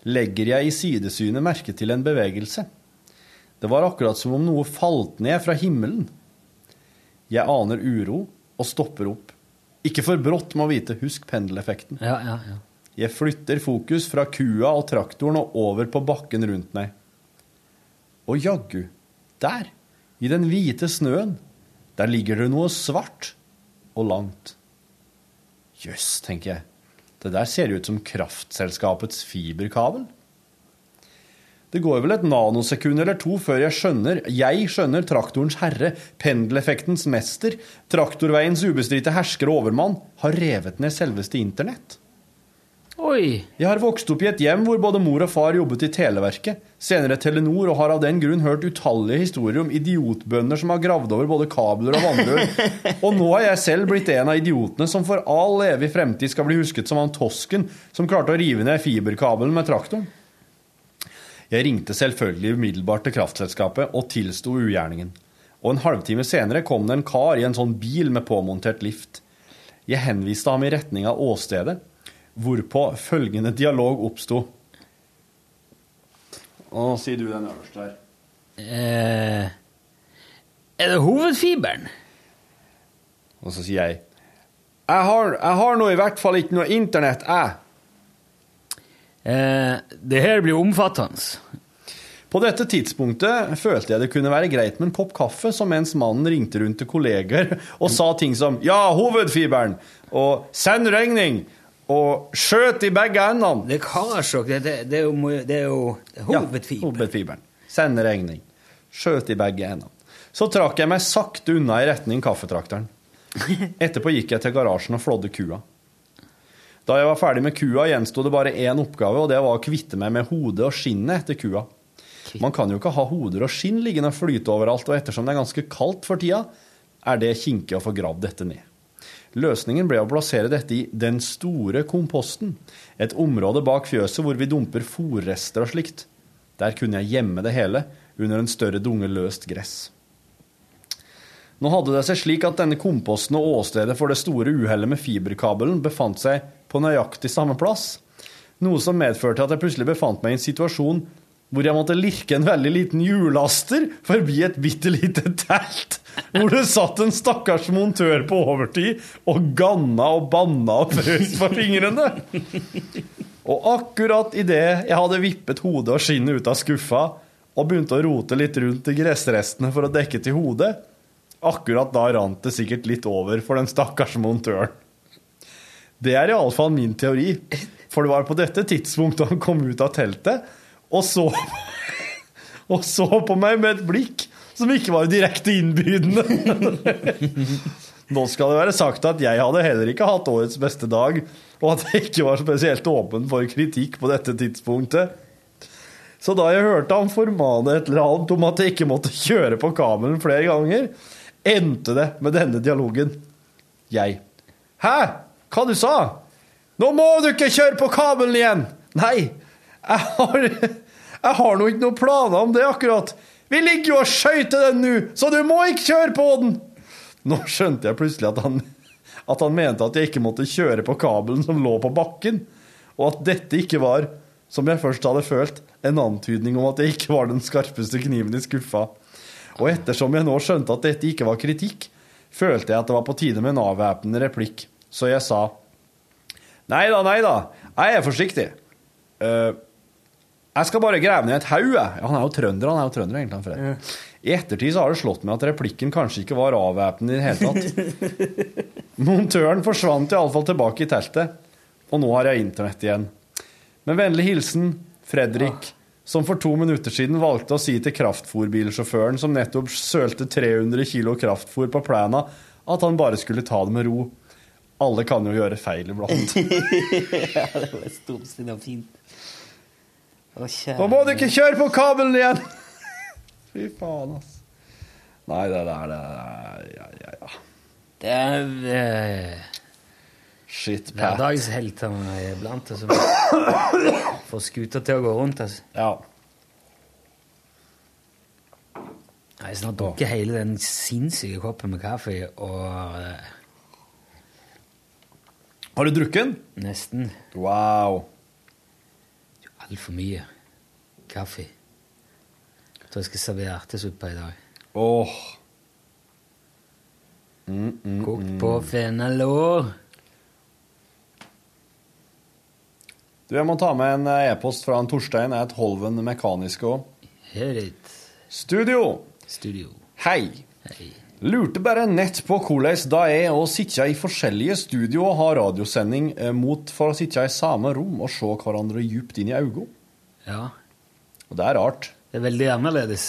legger jeg i sidesynet merke til en bevegelse. Det var akkurat som om noe falt ned fra himmelen. Jeg aner uro og stopper opp. Ikke for brått, må vite. Husk pendeleffekten. Ja, ja, ja. Jeg flytter fokus fra kua og traktoren og over på bakken rundt meg. Og jaggu, der, i den hvite snøen, der ligger det noe svart og langt. Jøss, tenker jeg. Det der ser ut som kraftselskapets fiberkabel. Det går vel et nanosekund eller to før jeg skjønner, jeg skjønner traktorens herre, pendeleffektens mester, traktorveiens ubestridte hersker og overmann, har revet ned selveste internett. Oi! Jeg har vokst opp i et hjem hvor både mor og far jobbet i Televerket, senere Telenor, og har av den grunn hørt utallige historier om idiotbønder som har gravd over både kabler og vannrør. Og nå er jeg selv blitt en av idiotene som for all evig fremtid skal bli husket som han tosken som klarte å rive ned fiberkabelen med traktoren. Jeg ringte selvfølgelig umiddelbart til kraftselskapet og tilsto ugjerningen. Og en halvtime senere kom det en kar i en sånn bil med påmontert lift. Jeg henviste ham i retning av åstedet, hvorpå følgende dialog oppsto. Og sier du den øverste her. Eh, er det hovedfiberen? Og så sier jeg Jeg har, jeg har nå i hvert fall ikke noe internett, jeg. Eh, det her blir omfattende. På dette tidspunktet følte jeg det kunne være greit med en kopp kaffe, som mens mannen ringte rundt til kolleger og sa ting som 'ja, hovedfiberen' og 'send regning' og 'skjøt i begge endene'. Det er Karasjok. Det, det, det, er jo- det er jo hovedfiberen. Ja, hovedfiberen. Send regning. Skjøt i begge endene. Så trakk jeg meg sakte unna i retning kaffetrakteren. Etterpå gikk jeg til garasjen og flådde kua. Da jeg var ferdig med kua, gjensto det bare én oppgave, og det var å kvitte meg med hodet og skinnet etter kua. Man kan jo ikke ha hoder og skinn liggende og flyte overalt, og ettersom det er ganske kaldt for tida, er det kinkig å få gravd dette ned. Løsningen ble å plassere dette i Den store komposten, et område bak fjøset hvor vi dumper fòrrester og slikt. Der kunne jeg gjemme det hele under en større dunge løst gress. Nå hadde det seg slik at denne komposten og åstedet for det store uhellet med fiberkabelen befant seg på nøyaktig samme plass, noe som medførte at jeg plutselig befant meg i en situasjon hvor jeg måtte lirke en veldig liten hjullaster forbi et bitte lite telt, hvor det satt en stakkars montør på overtid og ganna og banna og frøs på fingrene. Og akkurat idet jeg hadde vippet hodet og skinnet ut av skuffa og begynte å rote litt rundt i gressrestene for å dekke til hodet, akkurat da rant det sikkert litt over for den stakkars montøren. Det er iallfall min teori, for det var på dette tidspunktet han kom ut av teltet og så, og så på meg med et blikk som ikke var direkte innbydende. Nå skal det være sagt at jeg hadde heller ikke hatt årets beste dag, og at jeg ikke var spesielt åpen for kritikk på dette tidspunktet. Så da jeg hørte han formane et eller annet om at jeg ikke måtte kjøre på kabelen flere ganger, endte det med denne dialogen. Jeg. Hæ? Hva du sa? Nå må du ikke kjøre på kabelen igjen! Nei, jeg har, jeg har nå ikke noen planer om det akkurat. Vi ligger jo og skøyter den nå, så du må ikke kjøre på den! Nå skjønte jeg plutselig at han, at han mente at jeg ikke måtte kjøre på kabelen som lå på bakken, og at dette ikke var, som jeg først hadde følt, en antydning om at jeg ikke var den skarpeste kniven i skuffa. Og ettersom jeg nå skjønte at dette ikke var kritikk, følte jeg at det var på tide med en avvæpnende replikk, så jeg sa Nei da, nei da, jeg er forsiktig. Eh, jeg skal bare grave ned et haug, jeg. Ja, han er jo trønder, han er jo trønder egentlig, han Fred. I ettertid så har det slått meg at replikken kanskje ikke var avvæpnende i det hele tatt. Montøren forsvant iallfall tilbake i teltet, og nå har jeg internett igjen. Med vennlig hilsen Fredrik, som for to minutter siden valgte å si til kraftfòrbilsjåføren som nettopp sølte 300 kilo kraftfôr på plena, at han bare skulle ta det med ro. Alle kan jo gjøre feil iblant. ja, det var storsinnet og fint. Å, Nå må du ikke kjøre på kabelen igjen! Fy faen, ass. Nei, det der, det Ja, ja, ja. Det er eh, Shit, Pat. hverdagsheltene iblant som får skuta til å gå rundt. Altså. Ja. Jeg snart drukker hele den sinnssyke koppen med kaffe og eh, Har du drukket den? Nesten. Wow. Altfor mye kaffe. Jeg tror jeg skal servere ertesuppe i dag. Åh. Mm, mm, Kokt på fennelår. Du, jeg må ta med en eh, e-post fra en Torstein. Er et Holven Mekaniske òg. Studio. Studio. Hei. Hei. Lurte bare nett på hvordan det er å sitte i forskjellige studio og ha radiosending eh, mot for å sitte i samme rom og se hverandre djupt inn i øynene. Ja. Og det er rart. Det er veldig annerledes.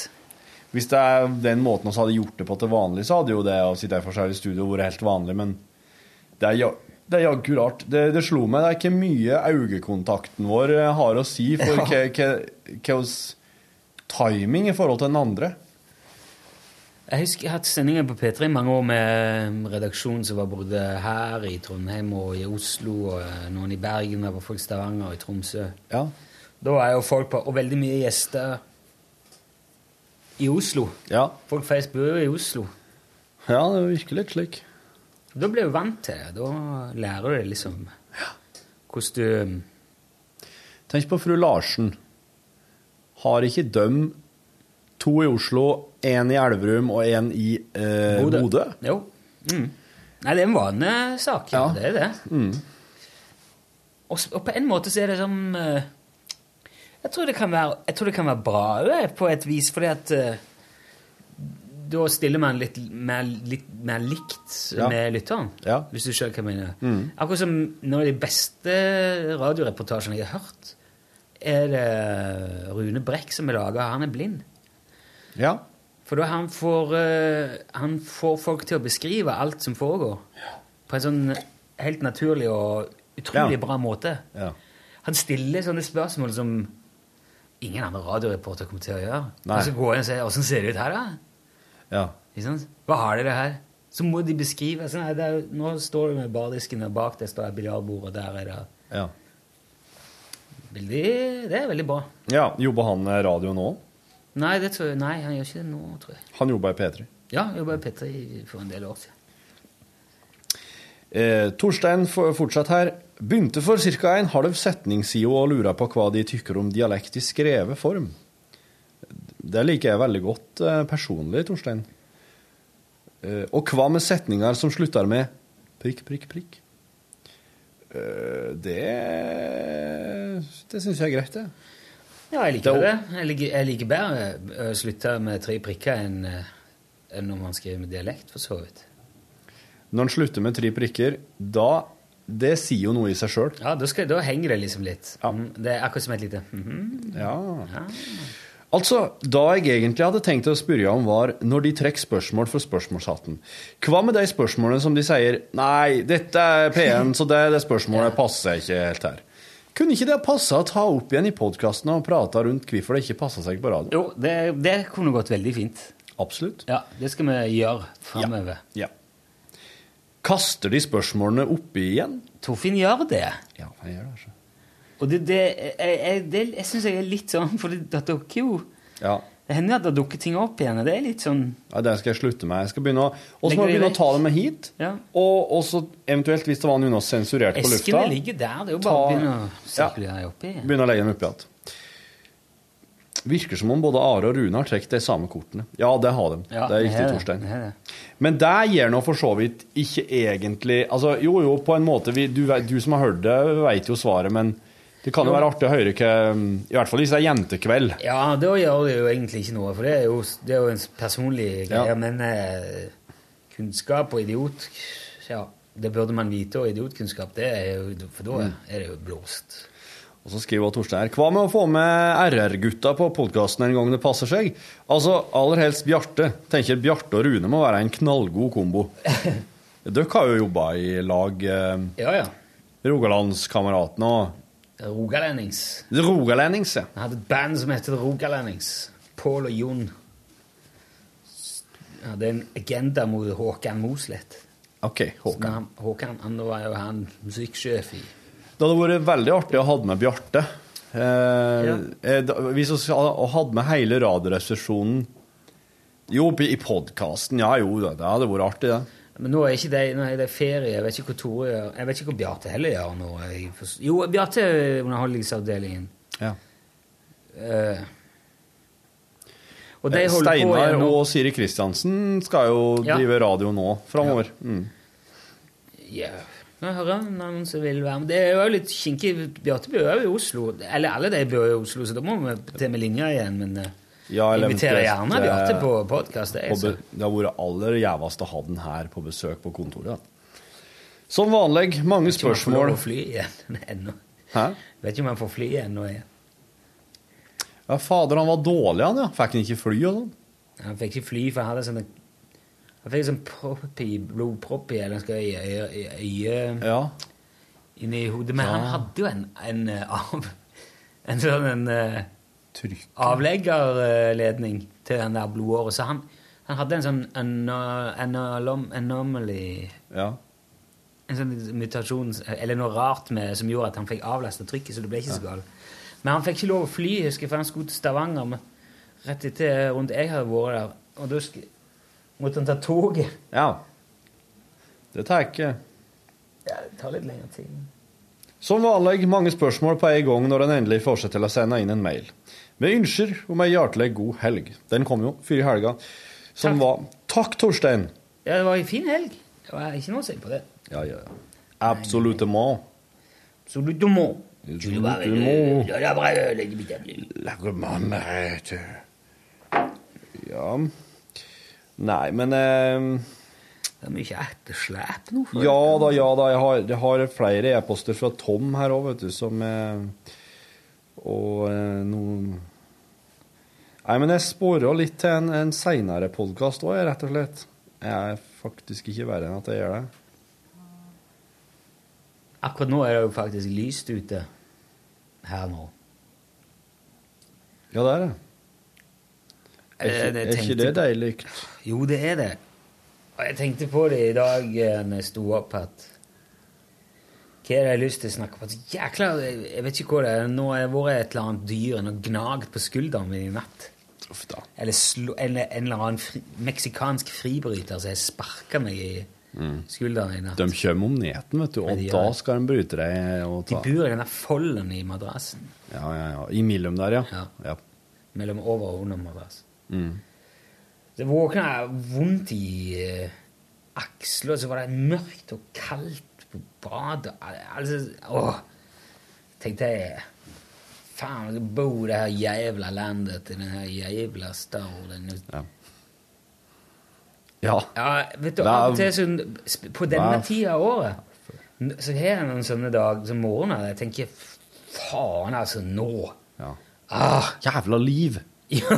Hvis det er den måten vi hadde gjort det på til vanlig, så hadde jo det å sitte i forskjellige studio vært helt vanlig, men det er, det er jaggu rart. Det, det slo meg, det er ikke mye øyekontakten vår eh, har å si for Ja. hva timing i forhold til den andre. Jeg husker jeg har hatt sendinger på P3 i mange år med redaksjon som var både her i Trondheim og i Oslo, og eh, noen i Bergen, det var folk i Stavanger og i Tromsø. Ja. Da er jo folk på, og veldig mye gjester i Oslo. Ja. Folk flest bor i Oslo. Ja, det virker litt slik. Da blir du vant til det. Da lærer du det liksom ja. hvordan du Tenk på fru Larsen. Har ikke døm to i Oslo, én i Elverum og én i eh, Bodø. Jo. Mm. Nei, det er en vanesak. Ja. Det er det. Mm. Og, og på en måte så er det som eh, jeg, tror det kan være, jeg tror det kan være bra òg, på et vis, fordi at eh, da stiller man litt mer, litt mer likt Ja. med lytteren. Ja. Hvis du skjønner hva jeg mener. Mm. Akkurat som noen av de beste radioreportasjene jeg har hørt, er det Rune Brekk som er laga. Han er blind. Ja. For da han får, eh, han får folk til å beskrive alt som foregår, på en sånn helt naturlig og utrolig Ja. bra måte. Ja. Han stiller sånne spørsmål som ingen andre radioreporter kommer til å gjøre. Nei. Og så går han og sier 'Åssen ser det ut her, da?' Ja. Hva har dere her? Så må de beskrive. Sånn, nei, det er, nå står du med bardisken, og bak det står et biljardbord, og der er det ja. veldig, Det er veldig bra. ja. Jobber han radio nå? Nei, det tror jeg, nei, han gjør ikke det nå, tror jeg. Han jobber i P3. Ja, jobba i P3 for en del år siden. Eh, Torstein for- fortsatt her. Begynte for ca. en halv setning siden og lurer på hva de tykker om dialekt i skrevet form. Det liker jeg veldig godt eh, personlig, Torstein. Eh, og hva med setninger som slutter med prikk, prikk, prikk? Eh, det Det syns jeg er greit, det. Ja, jeg liker Det Jeg liker, jeg liker bedre å slutte med tre prikker enn eh, enn når man skriver med dialekt, for så vidt. Når en slutter med tre prikker, da Det sier jo noe i seg sjøl. Ja, da, skal, da henger det liksom litt. Ja. Det er akkurat som et lite mhm. Ja. Altså, da jeg egentlig hadde tenkt å spørre om, var når de trekker spørsmål fra spørsmålshatten. Hva med de spørsmålene som de sier 'Nei, dette er P1, så det, det spørsmålet passer ikke helt her'. Kunne ikke det passe å ta opp igjen i podkasten og prate rundt hvorfor det ikke passer seg på radio? Jo, det, det kunne gått veldig fint. Absolutt. Ja, det skal vi gjøre framover. Ja. Kaster de spørsmålene oppi igjen? Torfinn gjør det. Ja, han gjør det. altså. Og det, det, jeg, jeg, det jeg syns jeg er litt sånn, for dukker jo Ja. Det hender at det dukker ting opp igjen, det er litt sånn ja, Det skal jeg slutte med. Jeg skal begynne å, og så må jeg begynne å ta det med hit. Ja. Og så eventuelt, hvis det var noen sensurert på lufta Eskene ligger der, det er jo bare å begynne å Ja. opp oppi. Begynne å legge dem oppi igjen. Virker som om både Are og Rune har trukket de samme kortene. Ja, det har de. Ja, det er riktig. Torstein. Men det gjør nå for så vidt ikke egentlig Altså, jo, jo, på en måte vi, du, du som har hørt det, vet jo svaret, men det kan jo være artig å høre hva I hvert fall hvis det er jentekveld. Ja, da gjør det jo egentlig ikke noe, for det er jo, det er jo en personlig greie. Ja. Men eh, kunnskap og idiot Ja, det burde man vite, og idiotkunnskap, det er jo For da Mm. er det jo blåst. Og så skriver Torstein her Hva med å få med RR-gutta på podkasten en gang det passer seg? Altså, aller helst Bjarte. Tenker Bjarte og Rune må være en knallgod kombo. Dere har jo jobba i lag, eh, Ja, ja. Rogalandskameratene og Rogalendings. Rogalendings, ja. Jeg hadde et band som het Rogalendings. Pål og Jon. Jeg hadde en agenda mot Håkan Mosleth. OK, Håkan. Han, Håkan han var jo han musikksjef i Det hadde vært veldig artig å ha med Bjarte. Eh, Ja. eh, hvis vi hadde med hele Radioresepsjonen Jo, i podkasten, ja jo, det det hadde vært artig, det. Men nå er det, nå er det ferie. Jeg vet ikke hvor Tore gjør. Jeg vet ikke hvor Bjarte heller gjør nå. Jo, Bjarte er Underholdningsavdelingen. Ja. Uh, og de Eh, Steinar og Siri Kristiansen skal jo Ja. drive radio nå framover. Mm. Ja, jeg hører noen som vil være med. Det er jo litt kinkig. Bjarte bor jo i Oslo. Eller alle de bor i Oslo, så da må vi til med linja igjen. Men eh, Ja, inviterer gjerne Bjarte eh, på podkast. Det, har vært aller jævligst å ha den her på besøk på kontoret. Som vanlig, mange Vet ikke om jeg får spørsmål. fly igjen ennå. Hæ? Vet ikke om jeg får fly ennå. igjen. Ja, fader, han var dårlig, han, ja. Fikk han ikke fly og sånn? Han fikk ikke fly, for han hadde sånne Han fikk sånn propp i, blodpropp i eller skal øyet Ja. inni hodet. Men han hadde jo en, en eh, En sånn en eh, Trykk. avleggerledning til den der blodåret. Så han, han hadde en sånn ano- anom- anomaly Ja. En sånn mutasjon eller noe rart med, som gjorde at han fikk avlasta trykket, så det ble ikke så galt. Men han fikk ikke lov å fly, jeg for han skulle til Stavanger men rett etter rundt jeg hadde vært der. Og da måtte han ta toget. ja. Det tar ikke Ja, det tar litt lengre tid. Som vanlig mange spørsmål på en gang når en endelig får seg til å sende inn en mail. Med ønsker om ei hjertelig god helg. Den kom jo før i helga. Som Takk. var Takk, Torstein! Ja, det var en fin helg. Det var ikke noe å si på det. Ja, ja, ja. Absolutement. Absolutement. Ja Nei, men eh, Det er mye etterslep nå. Ja da, ja da. Jeg har, jeg har flere e-poster fra Tom her òg, vet du, som eh, Og eh, noen Nei, men jeg sporer litt til en, en seinere podkast òg, rett og slett. Jeg er faktisk ikke verre enn at jeg gjør det. Akkurat nå er det jo faktisk lyst ute her nå. Ja, det er det. Er Eh, ikke, jeg er ikke det deilig? Jo, det er det. Og jeg tenkte på det i dag eh, når jeg sto opp, at hva er det jeg har lyst til å snakke om? Jækla, jeg vet ikke hva det er. Nå har jeg vært et eller annet dyr og gnagt på skulderen min i natt. Eller, slo, eller en eller annen fri, meksikansk fribryter som har sparka meg i skulderen i natt. De kommer om neten, vet du, og da skal de bryte deg og De bor i denne folden i madrassen. Ja, ja, ja. Imellom der, ja. Ja. ja. Mellom over og under madrassen. Mm. Det våkna vondt i uh, aksler, så var det mørkt og kaldt badet altså, Åh! Tenkte jeg Faen, jeg bor i det her jævla landet til den her jævla staden. Ja. Ja. Ja, vet du, av og til sånn På denne tida av året så har jeg noen sånne dager som morgener jeg tenker Faen, altså, nå ja. ah, Jævla liv! ja.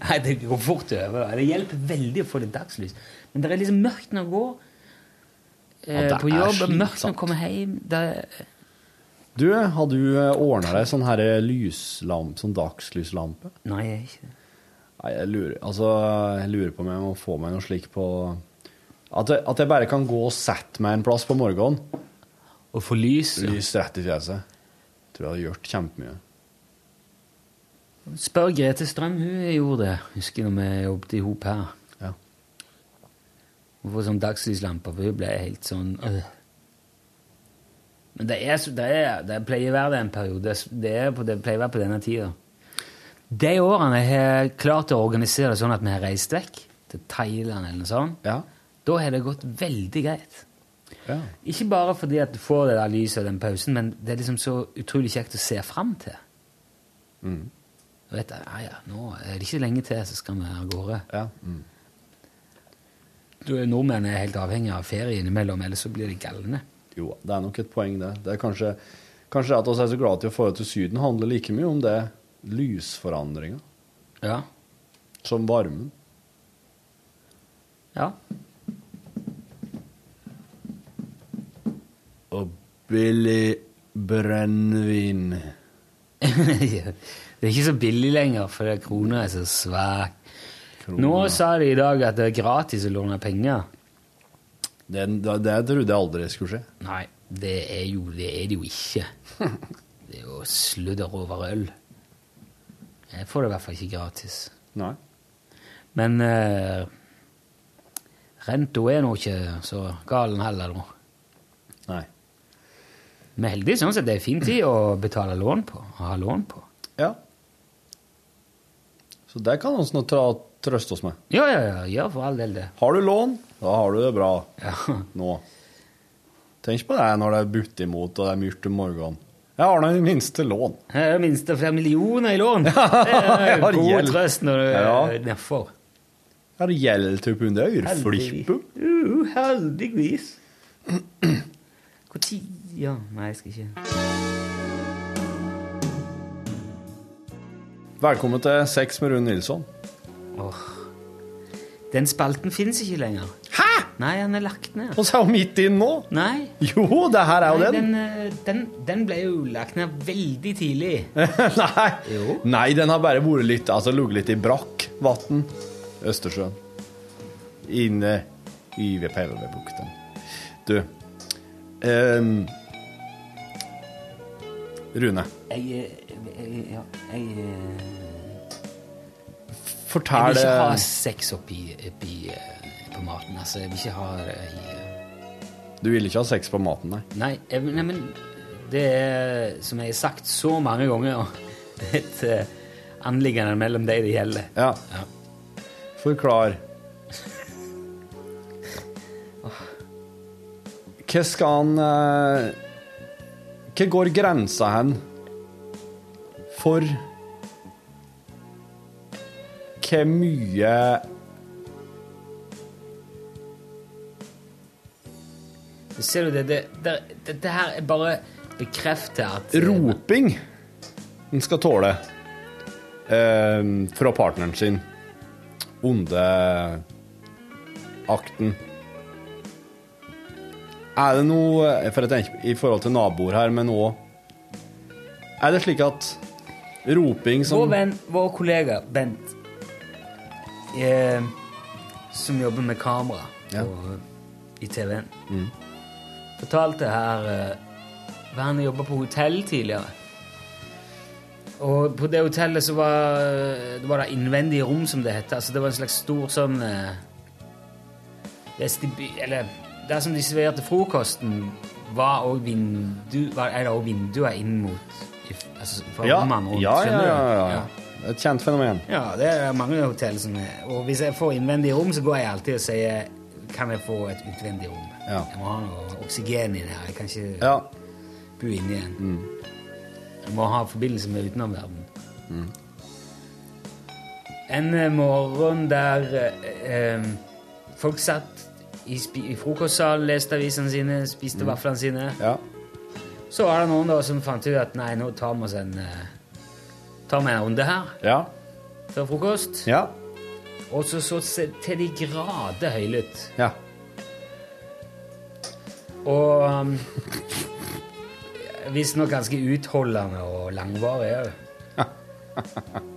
Nei, det går fort over. Det hjelper veldig å få litt dagslys. Men det er liksom mørkt når det går Ja, det på jobb, mørkt når jeg kommer hjem. Det, Du, har du ordna deg sånn her lyslamp, sånn dagslyslampe? nei, jeg er ikke det. Nei, jeg lurer, altså, jeg lurer på om jeg må få meg noe slik på at jeg, at jeg bare kan gå og sette meg en plass på morgenen. Og få lys. Lys rett i fjeset. Tror jeg hadde gjort kjempemye. Spør Grete Strøm, hun gjorde det. Husker når vi jobbet i hop her. Hun får sånn dagslyslampe, for hun ble helt sånn øh. Men det, er, det, er, det pleier å være det en periode. Det, på, det pleier å være på denne tida. De årene jeg har klart å organisere det sånn at vi har reist vekk til Thailand eller noe sånt, Ja. da har det gått veldig greit. ja. Ikke bare fordi at du får det der lyset og den pausen, men det er liksom så utrolig kjekt å se fram til. Mm. Du vet ja, ja, nå er det ikke lenge til, så skal vi av gårde. ja. Mm. Du, Nordmenn er helt avhengig av ferie innimellom, ellers så blir de galne. Jo, det er nok et poeng, det. Det er kanskje, kanskje at vi er så glad til å få det til Syden handler like mye om det lysforandringa Ja. som varmen. Ja. Og billig brennevin. det er ikke så billig lenger, for krona er så svak. Nå sa de i dag at det er gratis å låne penger. Det, det, det trodde jeg aldri skulle skje. Nei, det er jo det, er det jo ikke. Det er jo sludder over øl. Jeg får det i hvert fall ikke gratis. Nei. Men eh, renta er nå ikke så galen heller nå. Nei. Vi er heldige sånn sett. Det er fin tid å betale lån på. Å ha lån på. Ja. Så det kan vi nå tra- trøste oss med. Ja, ja, ja. ja, for all del det. Har du lån, da har du det bra Ja. nå. Tenk på det når det er butt imot og det er mørkt om morgenen. Jeg har nå i minste lån. Det minste flere millioner i lån. Det jeg er har god gjeld. trøst når du Ja. er nedfor. Jeg har gjeld til under eur. Flippe. Uh, heldigvis. Tid Ja, nei, jeg skal ikke Velkommen til Sex med Rune Nilsson. Åh. Den spalten fins ikke lenger. Hæ?! Nei, han er lagt ned. Og så er hun midt inn nå. Nei. Jo, det her er jo den. den, eh, den, den ble jo lagt ned veldig tidlig. Nei. Jo. Nei, den har bare vært litt Altså ligget litt i brakk vann. Østersjøen. Inne i Pelvebukten. Du um, Rune, Jeg, eh, jeg, ja, jeg, eh, jeg vil ikke ha sex oppi, oppi eh, på maten. Altså, jeg vil ikke ha i eh, Du vil ikke ha sex på maten, nei? Nei, jeg, nei, men det er, som jeg har sagt så mange ganger, et uh, anliggende mellom de det gjelder. Ja. Ja. Forklar. Hva skal han uh, Hva går grensa hen for hvor mye Ser du det? Det, det, det, det her er bare bekrefter at roping en skal tåle eh, fra partneren sin Onde akten? Er det noe For jeg tenker i forhold til naboer her, men òg Er det slik at roping som Vår venn, vår kollega Bent, eh, som jobber med kamera Ja. og, i TV-en, fortalte her eh, hva han jobba på hotell tidligere. Og på det hotellet så var det var det innvendige rom, som det heter. Altså det var en slags stor sånn eh, vestiby... Eller der som de serverte frokosten, var òg vindu, var, er det òg vinduer inn mot i- altså, fra ja, rommene rundt. ja, ja, skjønner du? ja, ja. Et kjent fenomen. Ja, det er mange hotell som er Og hvis jeg får innvendig rom, så går jeg alltid og sier kan jeg få et utvendig rom. Ja. Jeg må ha noe oksygen i det her. Jeg kan ikke Ja. bo inne igjen. Mm. Jeg må ha forbindelse med utenomverden. En eh, morgen der eh, folk satt i, i frokostsalen, leste avisene sine, spiste vaflene sine. Ja. Så var det noen da som fant ut at nei, nå tar vi oss en eh, tar vi en runde her Ja. før frokost. Ja. Og så så til de grader høylytt. Ja. Og um, visstnok ganske utholdende og langvarig òg.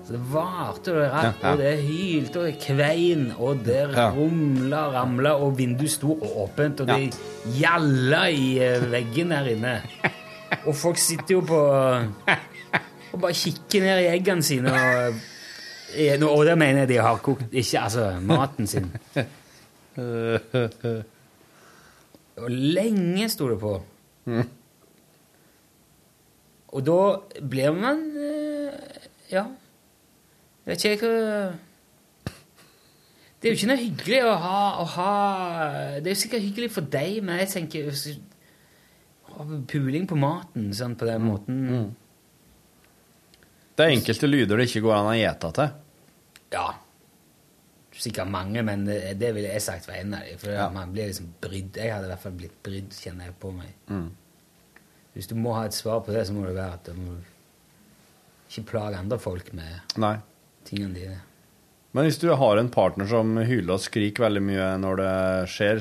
Så det varte og det rapp, og det hylte og det kvein, og det rumla ramla, og vinduet sto åpent, og det gjalla i eh, veggen der inne. Og folk sitter jo på og bare kikke ned i eggene sine og eh, Og det mener jeg de har kokt, ikke altså maten sin. Og lenge sto det på. Og da blir man Ja. Ja. Vet ikke jeg hva Det er jo ikke noe hyggelig å ha, å ha Det er jo sikkert hyggelig for deg, men jeg tenker Puling på maten sånn på den måten Det er enkelte lyder det ikke går an å gjete til. Ja. Sikkert mange, men det, det ville jeg sagt var en av dem. For Ja. man blir liksom brydd. Jeg hadde i hvert fall blitt brydd, kjenner jeg på meg. Mm. Hvis du må ha et svar på det, så må det være at du må ikke plage andre folk med Nei. tingene dine. Men hvis du har en partner som hyler og skriker veldig mye når det skjer,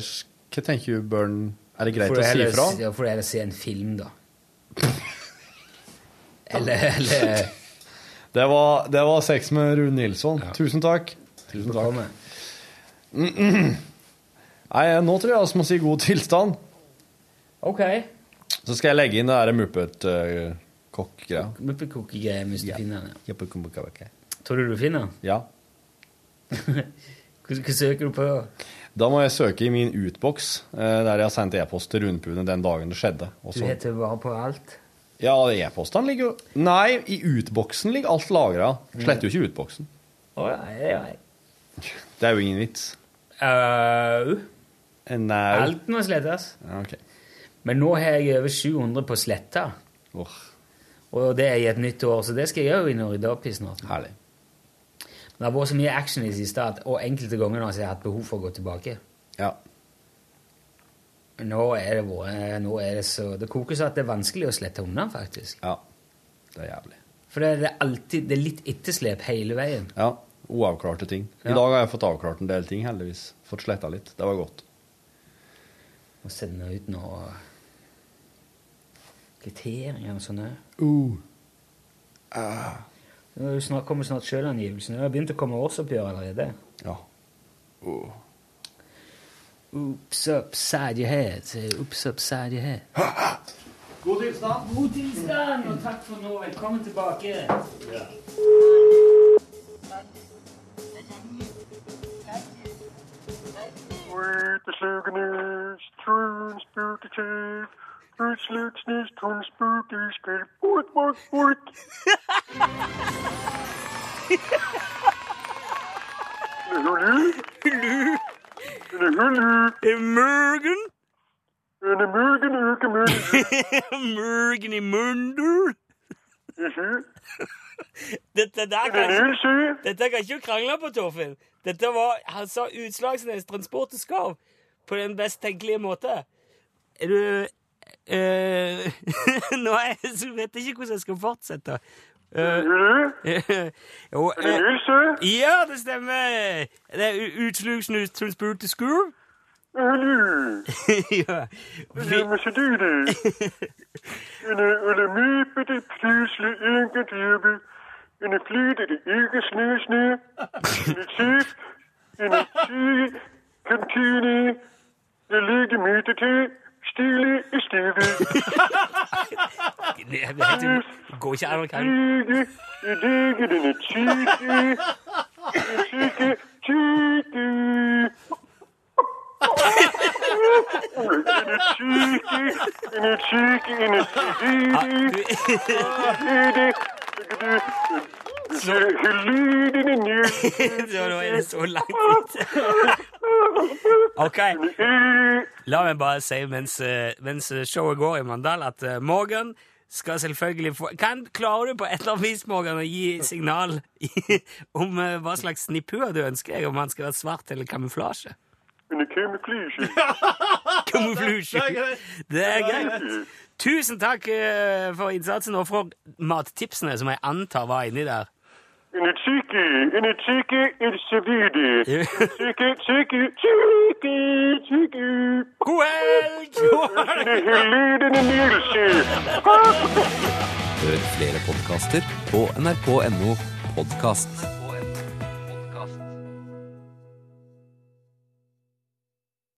hva tenker du bør Er det greit Får å si ifra? Ja, får du heller se en film, da. eller, eller Det var, det var sex med Rune Nilsson. Ja. Tusen takk. Tusen takk. Komme. Nei, nå tror jeg vi må si god tilstand. Ok. Så skal jeg legge inn det der Muppet-kokk-greia. Muppet-kokk-greia, hvis du finner den. ja. Ja. Tror du du finner den? ja. Hva, søker du på? da? Da må jeg søke i min utboks, eh, der jeg har sendt e-post til Rundpune den dagen det skjedde. Også. Du heter bare på alt. Ja, e-postene ligger jo Nei, i utboksen ligger alt lagra. Sletter jo ikke utboksen. Oh, ja, ja, ja. Det er jo ingen vits. Au. Uh. Alt må slettes. Ja, ok. Men nå har jeg over 700 på sletta. Oh. Og det er i et nytt år, så det skal jeg òg inn og rydde opp i snart. herlig. Men det har vært så mye action i det siste, at- og enkelte ganger nå har jeg hatt behov for å gå tilbake. Ja. Nå er det, vært- nå er det så Det koker så at det er vanskelig å slette unna, faktisk. ja. Det er jævlig. For det er alltid det er litt etterslep hele veien. Ja. Uavklarte ting. I Ja. dag har jeg fått avklart en del ting, heldigvis. Fått sletta litt. Det var godt. Må sende ut noe kvitteringer og sånne. Uh. Nå er snart, kommer snart sjølangivelsen. Det har begynt å komme årsoppgjør allerede. Ja. Uh. Oops upside your head. Say Oops upside your head. God tilstand. God tilstand, og takk for nå. Velkommen tilbake. Uteslugende, trun, spooky, utslutsnes, trun, spooky, skrev, bort, bort, bort. Hulu? Hulu? Hulu? Mørgen. En mørgen uke mørgen. Mørgen i munder. Dette der kan ikke, dette kan ikke krangle på, Torfinn. Dette var, Han sa Utslagsnes Transport og Skarv på den best tenkelige måte. Er du eh, Nå er vet jeg ikke hvordan jeg skal fortsette. Eh, eh, else? ja, det stemmer. Det er Utslagsnes Transport og Skarv. Hulu? ja. Vi, Stille i stille. det, går ikke an å krangle. i det ligger denne tike. En tike, tike. En tike, en tike, en tike. Så nå er det så langt ute. Ok. La meg bare si mens, eh, mens showet går i Mandal, at eh, Morgan skal selvfølgelig få kan, Klarer du på et eller annet vis, Morgan, å gi signal i, om eh, hva slags snipphue du ønsker om han skal være svart eller kamuflasje? En camouflage. Kamuflasje. Det er greit. Tusen takk eh, for innsatsen og for mattipsene, som jeg antar var inni der. Tiki, en savidi. Tiki, tiki, tiki, tiki. God helg! Hør flere podkaster på nrk.no podkast.